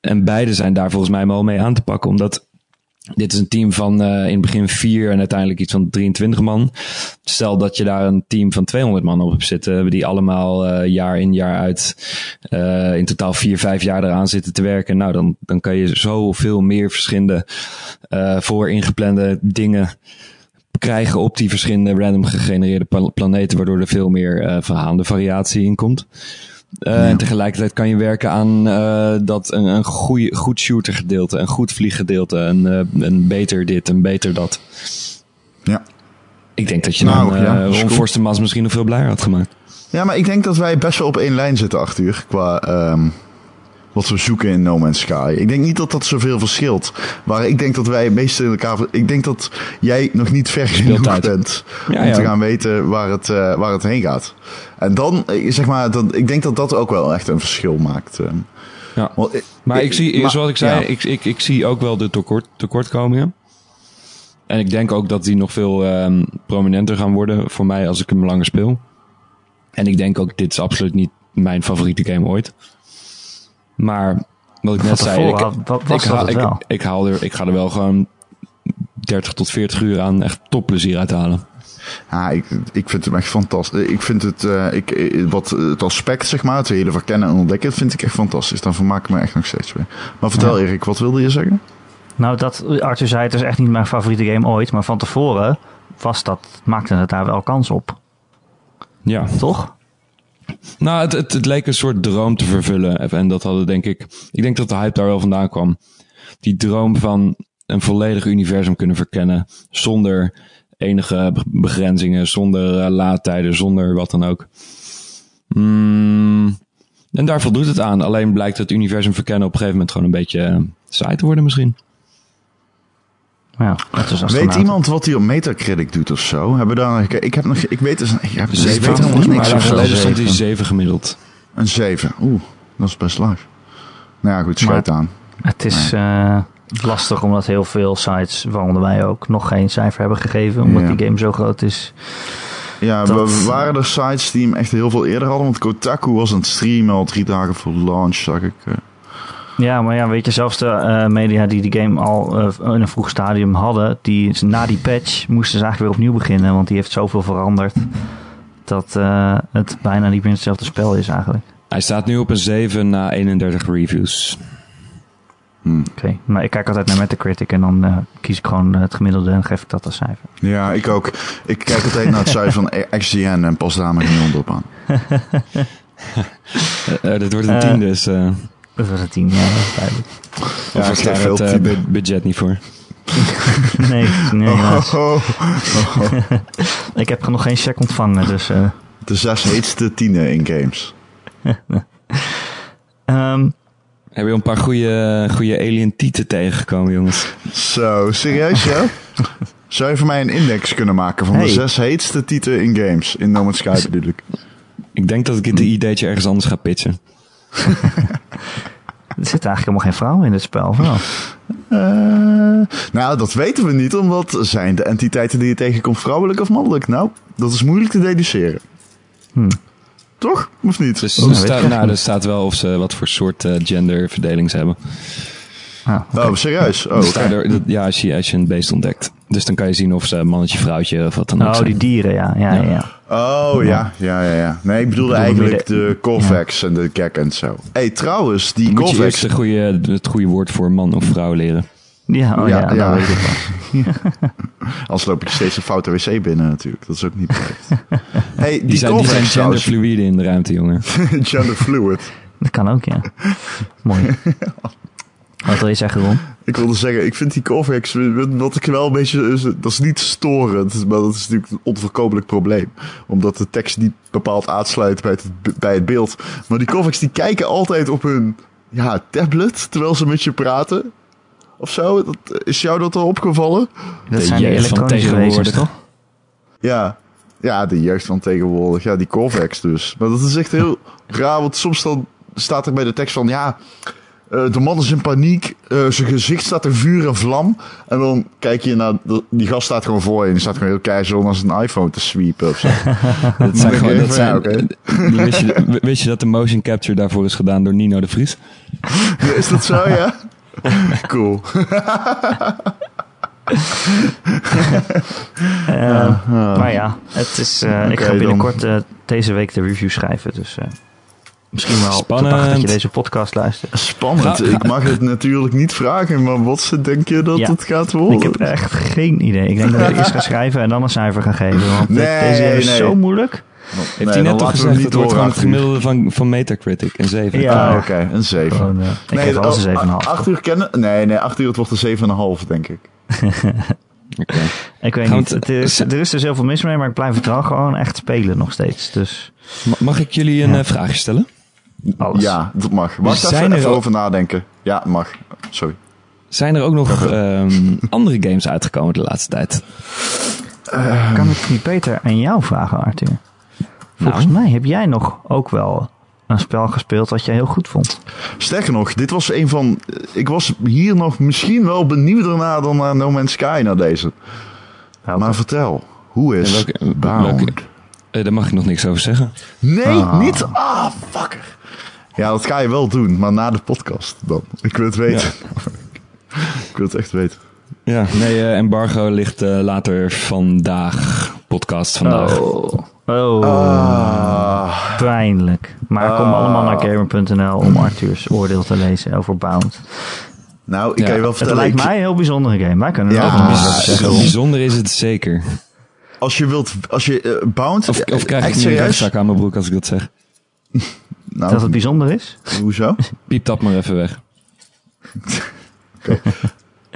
Speaker 3: En beide zijn daar volgens mij wel mee aan te pakken. Omdat dit is een team van eh, in het begin vier en uiteindelijk iets van 23 man. Stel dat je daar een team van 200 man op hebt zitten. Die allemaal eh, jaar in jaar uit eh, in totaal vier, vijf jaar eraan zitten te werken. Nou, dan, dan kan je zoveel meer verschillende voor ingeplande dingen krijgen op die verschillende random gegenereerde pla- planeten, waardoor er veel meer verhalende variatie in komt. Eh, En tegelijkertijd kan je werken aan eh, dat een, een goeie, goed shooter gedeelte, een goed vlieggedeelte, een, eh, een beter dit, een beter dat.
Speaker 2: Ja.
Speaker 3: Ik denk dat je
Speaker 2: Nou,
Speaker 3: dan
Speaker 2: ja,
Speaker 3: Ron misschien nog veel blijer had gemaakt.
Speaker 2: ja, maar ik denk dat wij best wel op één lijn zitten, Arthur. Qua ehm, wat we zoeken in No Man's Sky. Ik denk niet dat dat zoveel verschilt. Maar ik denk dat wij meeste in elkaar. Ik denk dat jij nog niet ver genoeg bent.
Speaker 3: Ja,
Speaker 2: om
Speaker 3: ja.
Speaker 2: te gaan weten waar het, eh, waar het heen gaat. En dan, eh, zeg maar, dan, ik denk dat dat ook wel echt een verschil maakt. ehm.
Speaker 3: Ja.
Speaker 2: Want,
Speaker 3: Maar ik zie,
Speaker 2: maar-
Speaker 3: zoals ik zei,
Speaker 2: ja.
Speaker 3: ik, ik, ik zie ook wel de tekort, tekortkomingen. En ik denk ook dat die nog veel ehm, prominenter gaan worden voor mij als ik hem langer speel. En ik denk ook, dit is absoluut niet mijn favoriete game ooit. Maar wat ik net zei, ik, ik, haal-
Speaker 1: het
Speaker 3: ik,
Speaker 1: wel.
Speaker 3: ik, haal er, ik ga er wel gewoon 30 tot 40 uur aan echt topplezier uit halen.
Speaker 2: Ja, ik, ik vind hem echt fantastisch. Ik vind het, eh, ik, eh, wat, het aspect, zeg maar, het hele verkennen en ontdekken, dat vind ik echt fantastisch. Dan vermaak ik me echt nog steeds weer. Maar vertel
Speaker 1: Ja.
Speaker 2: Erik, wat wilde je zeggen?
Speaker 1: Nou, dat, Arthur zei het is echt niet mijn favoriete game ooit. Maar van tevoren was dat, maakte het daar wel kans op.
Speaker 3: Ja.
Speaker 1: Toch?
Speaker 3: Nou, het, het, het leek een soort droom te vervullen. En dat hadden denk ik... Ik denk dat de hype daar wel vandaan kwam. Die droom van een volledig universum kunnen verkennen. Zonder enige be- begrenzingen. Zonder eh, laadtijden. Zonder wat dan ook. Mm, en daar voldoet het aan. Alleen blijkt het universum verkennen op een gegeven moment gewoon een beetje eh, saai te worden misschien.
Speaker 1: Ja,
Speaker 2: Weet iemand wat hij op Metacritic doet of zo? Hebben we daar, ik, ik heb nog, ik weet dus, ik heb, ik
Speaker 3: Zeven.
Speaker 2: weet helemaal niks zo.
Speaker 3: geleden stond hij
Speaker 1: Zeven.
Speaker 3: 7 gemiddeld.
Speaker 2: Een 7. Oeh, dat is best laag. Nou ja, goed, schijt
Speaker 1: Maar-
Speaker 2: aan.
Speaker 1: Het is eh, lastig omdat heel veel sites, waaronder wij ook, nog geen cijfer hebben gegeven. Omdat
Speaker 2: Ja.
Speaker 1: die game zo groot is.
Speaker 2: Ja,
Speaker 1: dat-
Speaker 2: we waren er sites die hem echt heel veel eerder hadden. Want Kotaku was aan het streamen al drie dagen voor launch, zag ik.
Speaker 1: Ja, maar ja, weet je, zelfs de eh, media die die game al eh, in een vroeg stadium hadden, die, na die patch moesten ze eigenlijk weer opnieuw beginnen. Want die heeft zoveel veranderd dat eh, het bijna niet meer hetzelfde spel is eigenlijk.
Speaker 3: Hij staat nu op een 7 na 31 reviews.
Speaker 1: Oké, maar ik kijk altijd naar Metacritic en dan eh, kies ik gewoon het gemiddelde en geef ik dat als cijfer.
Speaker 2: Ja, ik ook. Ik kijk altijd naar het cijfer van XGN en pas daar mijn gemiddelde op aan.
Speaker 3: Eh, eh, dit wordt een
Speaker 1: Eh,
Speaker 3: 10 dus...
Speaker 1: Dat was een 10, ja, dat is duidelijk.
Speaker 2: Ja,
Speaker 3: Of
Speaker 2: ik geef veel
Speaker 3: het eh, budget niet voor?
Speaker 1: Nee, nee.
Speaker 2: Oh, oh, oh.
Speaker 1: Ik heb nog geen check ontvangen, dus... eh,
Speaker 2: De zes heetste tienen in games.
Speaker 1: ehm,
Speaker 3: Heb je een paar goede, goede alien tieten tegengekomen, jongens?
Speaker 2: Zo, serieus ja? Zou je voor mij een index kunnen maken van
Speaker 1: Hey.
Speaker 2: de zes heetste tieten in games? In No Man's Sky bedoel ik.
Speaker 3: Ik denk dat ik het ideetje ergens anders ga pitchen.
Speaker 1: Er zit eigenlijk helemaal geen vrouw in dit spel. of wel?
Speaker 2: Eh, nou, dat weten we niet, omdat zijn de entiteiten die je tegenkomt vrouwelijk of mannelijk? Nou, dat is moeilijk te deduceren.
Speaker 1: Hmm.
Speaker 2: Toch? Of niet?
Speaker 3: Dus
Speaker 1: Oh,
Speaker 3: er,
Speaker 1: weet ik
Speaker 3: staat, nou,
Speaker 1: niet.
Speaker 3: er staat wel of ze wat voor soort eh, genderverdeling ze hebben.
Speaker 1: Ah.
Speaker 2: Oh, serieus? Oh,
Speaker 3: dat- ja, als je, als je een beest ontdekt. Dus dan kan je zien of ze mannetje, vrouwtje of wat dan ook
Speaker 1: Oh,
Speaker 3: zijn.
Speaker 1: die dieren, ja. ja, ja. ja.
Speaker 2: Oh, ja, ja, ja, ja. Nee, ik bedoelde
Speaker 1: Ik bedoelde
Speaker 2: eigenlijk de Corvex en de Gek en zo. hey, trouwens, die
Speaker 3: Moet je eerst
Speaker 2: Corvex...
Speaker 3: de goede, het goede woord voor man of vrouw leren.
Speaker 1: Ja, oh ja,
Speaker 2: Ja, ja.
Speaker 1: weet ik.
Speaker 2: Anders loop ik steeds een foute wc binnen natuurlijk. Dat is ook niet perfect. hey, die,
Speaker 3: Die, zijn, die zijn in de ruimte, jongen.
Speaker 2: Gender fluid.
Speaker 1: Dat kan ook, ja. Mooi. Wat wil je zeggen, Ron?
Speaker 2: Ik wilde zeggen, ik vind die Corvex, wat ik wel een beetje, dat is niet storend, maar dat is natuurlijk een onverkomelijk probleem. Omdat de tekst niet bepaald aansluit bij het, bij het beeld. Maar die Corvex die kijken altijd op hun ja, tablet, terwijl ze met je praten. Of zo, dat, is jou dat al opgevallen?
Speaker 1: Dat
Speaker 3: De
Speaker 1: zijn
Speaker 3: van
Speaker 1: elektronische wezens, toch?
Speaker 2: Ja. Ja, de jeugd van tegenwoordig. Ja, die Corvex dus. Maar dat is echt heel raar, want soms dan staat er bij de tekst van... Ja, eh, de man is in paniek. eh, zijn gezicht staat in vuur en vlam. En dan kijk je naar... de- die gast staat gewoon voor je. En die staat gewoon heel casual als een iPhone te sweepen of zo.
Speaker 3: Dat zijn gewoon, dat
Speaker 2: ja,
Speaker 3: zijn, wist, je, wist je dat de motion capture daarvoor is gedaan door Nino de Vries?
Speaker 2: Ja, is dat zo, ja? Cool.
Speaker 1: Eh, Maar ja, het is, eh, ik ga binnenkort deze week de review schrijven. Dus eh, misschien wel
Speaker 3: Spannend.
Speaker 1: dat je deze podcast luistert.
Speaker 2: Spannend. Ik mag het natuurlijk niet vragen, maar wat ze denk je dat
Speaker 1: Ja.
Speaker 2: het gaat worden?
Speaker 1: Ik heb echt geen idee. Ik denk dat ik eerst ga schrijven en dan een cijfer ga geven. Want dit-
Speaker 2: Nee,
Speaker 1: deze is
Speaker 2: nee.
Speaker 1: zo moeilijk.
Speaker 3: Heeft
Speaker 2: Nee,
Speaker 3: hij
Speaker 2: dan
Speaker 3: net toch gezegd, het wordt gewoon het gemiddelde van, van Metacritic, een 7.
Speaker 1: Ja.
Speaker 2: Ah, oké. Een 7.
Speaker 1: Gewoon, eh, ik geef alles een
Speaker 2: oh,
Speaker 1: 7,5.
Speaker 2: 8 uur kennen? Nee, nee, 8 uur het wordt een 7,5 denk ik.
Speaker 3: Oké.
Speaker 1: Ik weet
Speaker 3: Gaan we
Speaker 1: niet.
Speaker 3: het-
Speaker 1: Het is, er is dus heel veel mis mee, maar ik blijf het wel gewoon echt spelen nog steeds. Dus
Speaker 3: Ma- Mag ik jullie een
Speaker 1: Ja.
Speaker 3: eh, vraagje stellen?
Speaker 1: Alles.
Speaker 2: Ja, dat mag. Wacht
Speaker 3: zijn
Speaker 2: even,
Speaker 3: er
Speaker 2: even
Speaker 3: ook-
Speaker 2: over nadenken. Ja, mag. Sorry.
Speaker 3: Zijn er ook nog ehm, andere games uitgekomen de laatste tijd?
Speaker 1: Kan ik niet beter aan jou vragen, Arthur? Volgens
Speaker 3: Nou.
Speaker 1: mij heb jij nog ook wel een spel gespeeld dat je heel goed vond.
Speaker 2: Sterker nog, dit was een van... Ik was hier nog misschien wel benieuwder naar dan naar No Man's Sky, naar deze. Maar vertel, hoe is
Speaker 3: welke-
Speaker 2: Bound?
Speaker 3: welke- Eh, daar mag ik nog niks over zeggen.
Speaker 2: Nee,
Speaker 1: Ah.
Speaker 2: niet... Ah, fucker. Ja, dat ga je wel doen, maar na de podcast dan. Ik wil het weten. ik wil het echt weten.
Speaker 3: Ja, nee, eh, embargo ligt eh, later vandaag. Podcast vandaag.
Speaker 1: Oh, oh
Speaker 2: Ah,
Speaker 1: pijnlijk. Maar kom allemaal naar gamer.nl om Arthurs oordeel te lezen over Bound.
Speaker 2: nou, ik
Speaker 3: Ja,
Speaker 2: kan je wel
Speaker 1: Het
Speaker 2: vertellen...
Speaker 1: lijkt
Speaker 2: ik-
Speaker 1: mij een heel bijzondere game. Wij kunnen er
Speaker 2: Ja,
Speaker 1: ook nog
Speaker 2: ah,
Speaker 1: zeggen.
Speaker 3: bijzonder is het zeker.
Speaker 2: Als je wilt... Als je eh, Bound...
Speaker 3: Of, of krijg ik
Speaker 2: echt
Speaker 3: nu een rechtszaak aan mijn broek als ik dat zeg?
Speaker 2: Nou,
Speaker 1: Dat het bijzonder is?
Speaker 2: hoezo?
Speaker 3: Piep dat maar even weg.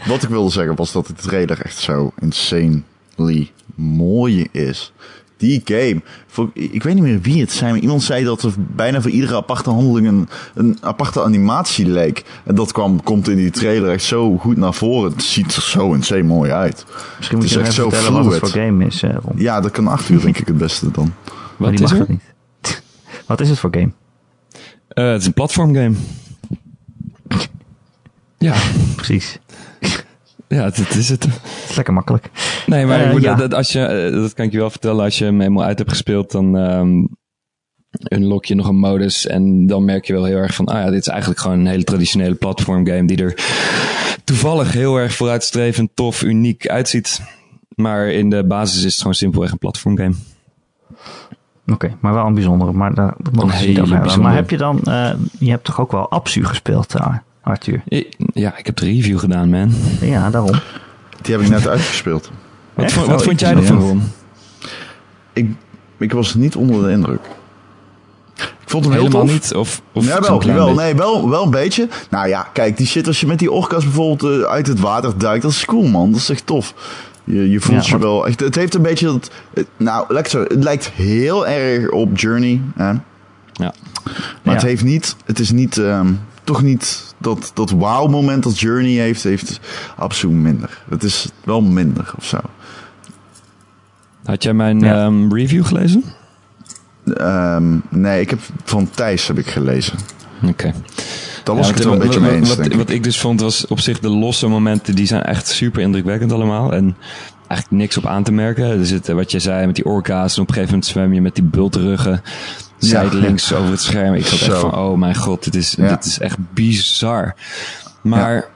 Speaker 2: Wat ik wilde zeggen was dat de trailer echt zo insanely mooi is. Die game. Voor, ik weet niet meer wie het zei, maar iemand zei dat er bijna voor iedere aparte handeling een, een aparte animatie leek. En dat kwam, komt in die trailer echt zo goed naar voren. Het ziet er zo insane mooi uit.
Speaker 1: Misschien moet
Speaker 2: Het
Speaker 1: je
Speaker 2: echt zo
Speaker 1: vertellen wat het voor game is, eh.
Speaker 2: Ja, dat kan acht uur denk ik het beste dan.
Speaker 1: Maar
Speaker 3: Wat
Speaker 1: die
Speaker 3: is
Speaker 1: mag
Speaker 3: er?
Speaker 1: dat niet. wat is het voor game?
Speaker 3: Eh, het is een platformgame. Ja,
Speaker 1: Precies.
Speaker 3: ja dat is het.
Speaker 1: Het is lekker makkelijk.
Speaker 3: Nee, maar
Speaker 1: Eh,
Speaker 3: ik moet-
Speaker 1: ja.
Speaker 3: dat, als je, eh, dat kan ik je wel vertellen. Als je hem helemaal uit hebt gespeeld, dan ehm unlock je nog een modus. En dan merk je wel heel erg van, ah ja, dit is eigenlijk gewoon een hele traditionele platformgame die er toevallig heel erg vooruitstrevend, tof, uniek uitziet. Maar in de basis is het gewoon simpelweg een platformgame.
Speaker 1: Oké, maar wel een bijzondere. Maar daar dat mogen het niet
Speaker 3: hele
Speaker 1: over hebben. Maar heb je dan... eh, je hebt toch ook wel Absu gespeeld, eh, Arthur?
Speaker 3: Ja, ik heb de review gedaan, man.
Speaker 1: Ja, daarom.
Speaker 2: Die heb ik net uitgespeeld.
Speaker 3: Wat, vond- wat
Speaker 1: Oh,
Speaker 3: vond
Speaker 1: ik
Speaker 3: jij ervan?
Speaker 2: Ik, ik was niet onder de indruk. Ik vond hem heel
Speaker 3: Helemaal
Speaker 2: tof.
Speaker 3: niet? Of, of
Speaker 2: Ja, wel, wel,
Speaker 3: beetje?
Speaker 2: nee, wel, wel een beetje. Nou ja, kijk, die shit als je met die orka's bijvoorbeeld eh, uit het water duikt, dat is cool, man. Dat is echt tof. Je, je voelt
Speaker 1: Ja,
Speaker 2: je wel echt. Het heeft een beetje dat. nou, lekker zo. Het lijkt heel erg op Journey, hè?
Speaker 3: Ja.
Speaker 2: Maar
Speaker 1: Ja.
Speaker 2: het heeft niet. Het is niet. ehm, toch niet dat, dat wow-moment dat Journey heeft, heeft absoluut minder. Het is wel minder of zo.
Speaker 3: Had jij mijn
Speaker 1: Ja.
Speaker 3: ehm, review gelezen?
Speaker 2: Ehm, nee, ik heb van Thijs heb ik gelezen.
Speaker 3: Oké.
Speaker 2: Daar was
Speaker 3: Ja,
Speaker 2: ik het
Speaker 3: wat-
Speaker 2: wel een beetje
Speaker 3: wat,
Speaker 2: mee eens,
Speaker 3: wat,
Speaker 2: ik.
Speaker 3: wat ik dus vond was op zich de losse momenten, die zijn echt super indrukwekkend allemaal. En eigenlijk niks op aan te merken. Er zit, wat je zei met die orka's. En op een gegeven moment zwem je met die bultruggen zijdelings over het scherm. Ik zat echt van, oh mijn god, dit is, dit is echt bizar. Maar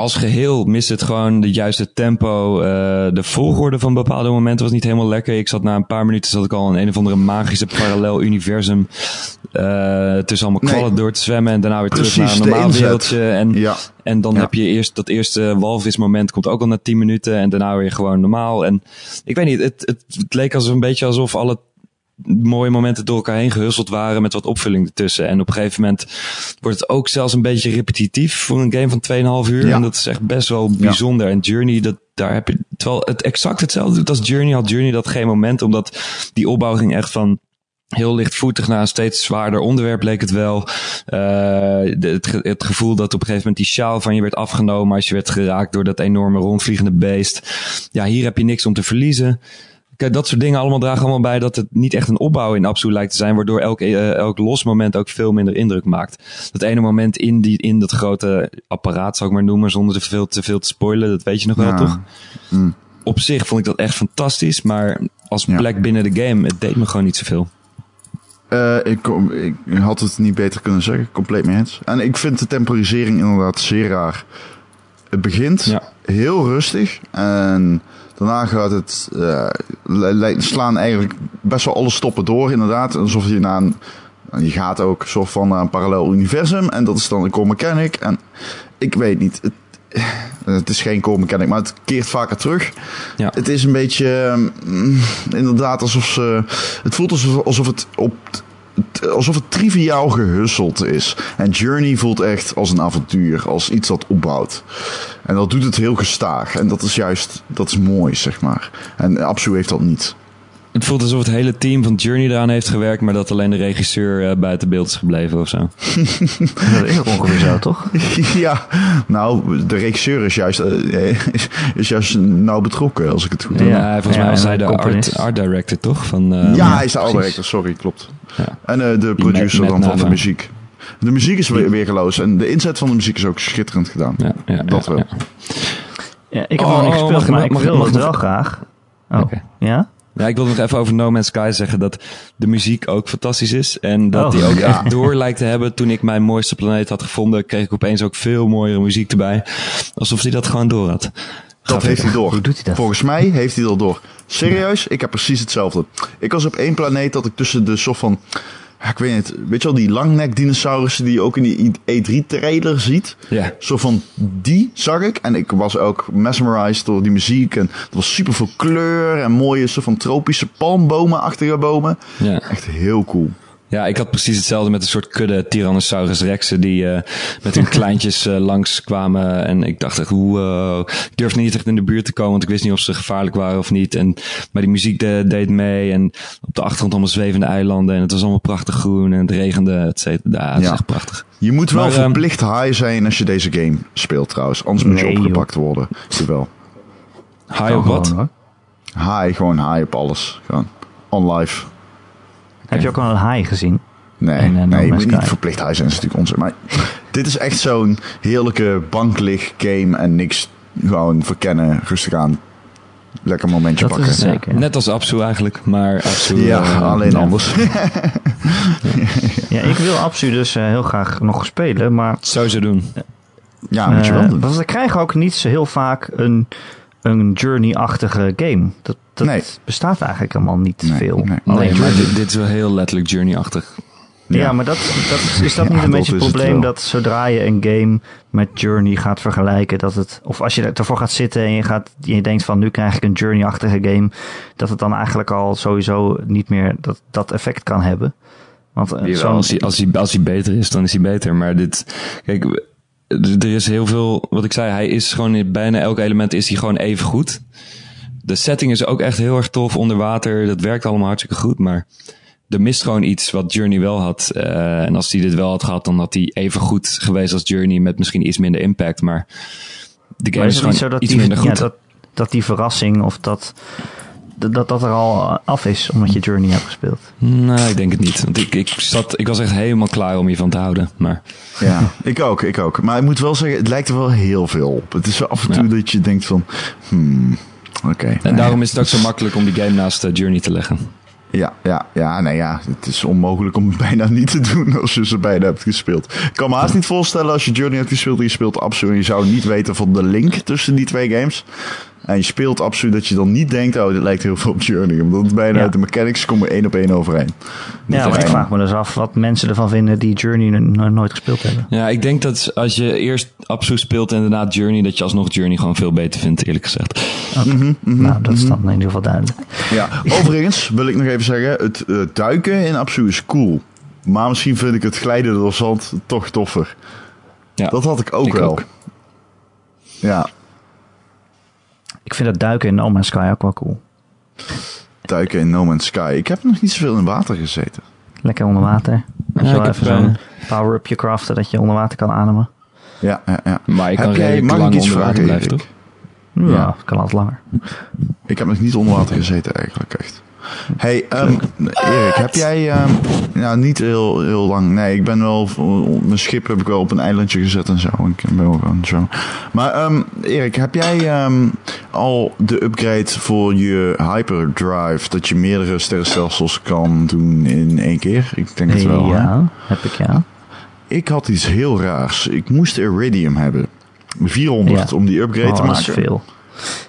Speaker 3: als geheel mist het gewoon de juiste tempo. eh, de volgorde van bepaalde momenten was niet helemaal lekker. Ik zat na een paar minuten zat ik al in een of andere magische parallel universum. eh, tussen allemaal
Speaker 2: Nee.
Speaker 3: kwallen door te zwemmen en daarna weer terug naar een normaal wereldje. En,
Speaker 2: Ja.
Speaker 3: en dan
Speaker 2: Ja.
Speaker 3: heb je eerst dat eerste walvismoment komt ook al na 10 minuten en daarna weer gewoon normaal. En ik weet niet, het, het, het leek als een beetje alsof alle mooie momenten door elkaar heen gehusteld waren met wat opvulling ertussen. En op een gegeven moment wordt het ook zelfs een beetje repetitief voor een game van 2,5 uur.
Speaker 2: Ja.
Speaker 3: En dat is echt best wel bijzonder. En Journey, dat, daar heb je, terwijl het exact hetzelfde doet als Journey, had Journey dat geen moment, omdat die opbouw ging echt van heel lichtvoetig naar een steeds zwaarder onderwerp leek het wel. Eh, het, ge- het gevoel dat op een gegeven moment die sjaal van je werd afgenomen als je werd geraakt door dat enorme rondvliegende beest. Ja, hier heb je niks om te verliezen. Kijk, dat soort dingen allemaal dragen allemaal bij dat het niet echt een opbouw in Absu lijkt te zijn, waardoor elk, eh, elk los moment ook veel minder indruk maakt. Dat ene moment in, die, in dat grote apparaat, zou ik maar noemen, zonder te veel te, veel te spoilen, dat weet je nog wel,
Speaker 2: Ja.
Speaker 3: toch?
Speaker 2: Mm.
Speaker 3: Op zich vond ik dat echt fantastisch, maar als
Speaker 2: Ja.
Speaker 3: plek binnen de game, het deed me gewoon niet zoveel.
Speaker 2: Eh, ik, kom- ik had het niet beter kunnen zeggen, compleet mee eens. En ik vind de temporisering inderdaad zeer raar. Het begint
Speaker 3: Ja.
Speaker 2: heel rustig en daarna gaat het eh, li- slaan eigenlijk best wel alle stoppen door, inderdaad. Alsof je naar een, je gaat ook soort van naar een parallel universum en dat is dan een core mechanic. En ik weet niet, het, het is geen core mechanic, maar het keert vaker terug.
Speaker 3: Ja.
Speaker 2: Het is een beetje, mm, inderdaad, alsof ze. Het voelt alsof, alsof het op. Alsof het triviaal gehusseld is. En Journey voelt echt als een avontuur, als iets dat opbouwt. En dat doet het heel gestaag. En dat is juist, dat is mooi, zeg maar. En Absu heeft dat niet.
Speaker 3: Het voelt alsof het hele team van Journey eraan heeft gewerkt, maar dat alleen de regisseur eh, buiten beeld is gebleven of zo.
Speaker 1: Dat is ook ongeveer zo, toch?
Speaker 2: ja, nou, de regisseur is juist, eh, is, is juist nauw betrokken, als ik het goed heb.
Speaker 1: Ja.
Speaker 3: Ja, volgens
Speaker 1: ja,
Speaker 3: mij was hij de art, art director, toch? Van, eh,
Speaker 2: Ja, hij is de art director, sorry, klopt.
Speaker 3: Ja.
Speaker 2: En eh, de producer
Speaker 3: met
Speaker 2: dan van de muziek. De muziek is weer weergeloos en de inzet van de muziek is ook schitterend gedaan.
Speaker 3: Ja, ja,
Speaker 2: Dat
Speaker 3: ja,
Speaker 2: wel.
Speaker 3: ja.
Speaker 1: Ja, ik heb
Speaker 3: Oh,
Speaker 1: nog niet
Speaker 3: oh,
Speaker 1: gespeeld,
Speaker 3: mag
Speaker 1: maar
Speaker 3: nog-
Speaker 1: ik
Speaker 3: mag-
Speaker 1: wil
Speaker 3: mag
Speaker 1: het wel graag. Oh,
Speaker 3: Oké.
Speaker 1: ja?
Speaker 3: Ja, ik wil nog even over No Man's Sky zeggen dat de muziek ook fantastisch is. En dat
Speaker 1: Oh,
Speaker 3: die ook
Speaker 2: ja.
Speaker 3: echt door lijkt te hebben. Toen ik mijn mooiste planeet had gevonden, kreeg ik opeens ook veel mooiere muziek erbij. Alsof hij dat gewoon door had.
Speaker 2: Dat heeft hij door.
Speaker 1: Hoe doet hij dat?
Speaker 2: Volgens mij heeft hij dat door. Serieus, ik heb precies hetzelfde. Ik was op één planeet dat ik tussen de soort van... ja, Ik weet niet, weet je wel, die langnek dinosaurussen die je ook in die E3-trailer ziet?
Speaker 3: Ja.
Speaker 2: Zo van die zag ik. En ik was ook mesmerized door die muziek. En er was super veel kleur en mooie soort van tropische palmbomen-achtige bomen.
Speaker 3: Ja.
Speaker 2: Echt heel cool.
Speaker 3: Ja, ik had precies hetzelfde met een soort kudde Tyrannosaurus rexen die eh, met hun kleintjes eh, langs kwamen. En ik dacht echt, hoe, eh, ik durfde niet echt in de buurt te komen, want ik wist niet of ze gevaarlijk waren of niet. En, maar die muziek de- deed mee en op de achtergrond allemaal zwevende eilanden. En het was allemaal prachtig groen en het regende, et cetera. Ja, het is echt prachtig.
Speaker 2: Je moet wel
Speaker 3: Maar, ehm,
Speaker 2: verplicht high zijn als je deze game speelt trouwens. Anders moet je opgepakt worden. Jawel.
Speaker 3: High op wat?
Speaker 2: High, gewoon high op alles. Gewoon on live.
Speaker 1: Heb je ook al een haai gezien?
Speaker 2: Nee,
Speaker 1: En, eh, No
Speaker 2: nee je moet niet verplicht high zijn, dat is natuurlijk onzin. Maar dit is echt zo'n heerlijke banklig game en niks gewoon verkennen, rustig aan. Lekker momentje
Speaker 1: Dat is
Speaker 2: pakken.
Speaker 1: het zeker.
Speaker 3: Net als Absu eigenlijk, maar Absu...
Speaker 2: Ja,
Speaker 3: eh,
Speaker 2: alleen
Speaker 3: ja.
Speaker 2: anders.
Speaker 1: Ja, ik wil Absu dus eh, heel graag nog spelen, maar
Speaker 3: Zou ze doen.
Speaker 2: ja, moet je wel doen.
Speaker 1: want we krijgen ook niet zo heel vaak een, een Journey-achtige game. Dat, dat
Speaker 2: Nee.
Speaker 1: bestaat eigenlijk helemaal niet
Speaker 2: Nee,
Speaker 1: veel.
Speaker 2: nee.
Speaker 3: Maar dit, dit is wel heel letterlijk Journey-achtig.
Speaker 1: Ja,
Speaker 2: Ja.
Speaker 1: maar dat, dat, is- dat
Speaker 2: Ja,
Speaker 1: niet een beetje het probleem dat zodra je een game met Journey gaat vergelijken, dat het, of als je ervoor gaat zitten en je, gaat, je denkt van nu krijg ik een Journey-achtige game, dat het dan eigenlijk al sowieso niet meer dat, dat effect kan hebben. Want eh,
Speaker 3: Jawel,
Speaker 1: zo'n-
Speaker 3: als, hij, als, hij, als hij beter is, dan is hij beter. Maar dit, kijk, er is heel veel, wat ik zei, hij is gewoon in bijna elk element is hij gewoon even goed. De setting is ook echt heel erg tof onder water. Dat werkt allemaal hartstikke goed, maar er mist gewoon iets wat Journey wel had. Eh, en als hij dit wel had gehad, dan had hij even goed geweest als Journey met misschien iets minder impact. Maar de game
Speaker 1: Maar
Speaker 3: is,
Speaker 1: is
Speaker 3: gewoon
Speaker 1: zo dat
Speaker 3: iets
Speaker 1: die,
Speaker 3: minder goed.
Speaker 1: ja, dat, dat die verrassing of dat, dat dat er al af is omdat je Journey hebt gespeeld?
Speaker 3: Nee, ik denk het niet. Want ik, ik, zat, ik was echt helemaal klaar om hiervan te houden. Maar
Speaker 2: Ja, ik ook, ik ook. Maar ik moet wel zeggen, het lijkt er wel heel veel op. Het is wel af en toe
Speaker 3: Ja.
Speaker 2: dat je denkt van, hmm, oké.
Speaker 3: En daarom is het ook zo makkelijk om die game naast eh, Journey te leggen.
Speaker 2: Ja, ja, ja, nee, ja, het is onmogelijk om het bijna niet te doen als je ze beide hebt gespeeld. Ik kan me haast niet voorstellen als je Journey hebt gespeeld en je speelt absoluut en je zou niet weten van de link tussen die twee games. En je speelt absoluut dat je dan niet denkt, oh, dit lijkt heel veel op Journey. Omdat het bijna
Speaker 1: Ja.
Speaker 2: uit de mechanics komen één op één overeen.
Speaker 1: Ja, maar ik
Speaker 2: echt.
Speaker 1: vraag me dus af wat mensen ervan vinden die Journey nooit gespeeld hebben.
Speaker 3: Ja, ik denk dat als je eerst Absu speelt en daarna Journey, dat je alsnog Journey gewoon veel beter vindt, eerlijk gezegd.
Speaker 1: nou, dat is dan in ieder geval duidelijk.
Speaker 2: Ja, overigens wil ik nog even zeggen, het eh, duiken in Absu is cool. Maar misschien vind ik het glijden door zand toch toffer.
Speaker 3: Ja,
Speaker 2: Dat had ik ook
Speaker 3: ik
Speaker 2: wel.
Speaker 3: ook.
Speaker 2: Ja,
Speaker 1: Ik vind dat duiken in No Man's Sky ook wel cool.
Speaker 2: duiken in No Man's Sky. Ik heb nog niet zoveel in water gezeten.
Speaker 1: Lekker onder water.
Speaker 3: Ja,
Speaker 1: je wel,
Speaker 3: ik
Speaker 1: even zo'n power-upje craften dat je onder water kan ademen.
Speaker 2: Ja, ja, ja.
Speaker 3: Maar je kan
Speaker 2: Heb jij- ik
Speaker 3: lang
Speaker 2: iets
Speaker 3: onder water
Speaker 2: vragen,
Speaker 3: blijven, toch?
Speaker 1: Ja,
Speaker 2: Ja.
Speaker 1: kan altijd langer.
Speaker 2: Ik heb nog niet onder water gezeten eigenlijk, echt. Hey, ehm, Erik, heb jij... ehm ja, niet heel, heel lang. Nee, ik ben wel... Mijn schip heb ik wel op een eilandje gezet en zo. Ik ben wel gewoon zo. Maar ehm, Erik, heb jij al de upgrade voor je hyperdrive... dat je meerdere sterrenstelsels kan doen in één keer? Ik denk het wel, hè?
Speaker 1: ja, heb ik ja.
Speaker 2: Ik had iets heel raars. Ik moest Iridium hebben. 400
Speaker 1: Ja.
Speaker 2: om die upgrade
Speaker 1: Oh,
Speaker 2: te
Speaker 1: dat
Speaker 2: maken.
Speaker 1: is veel.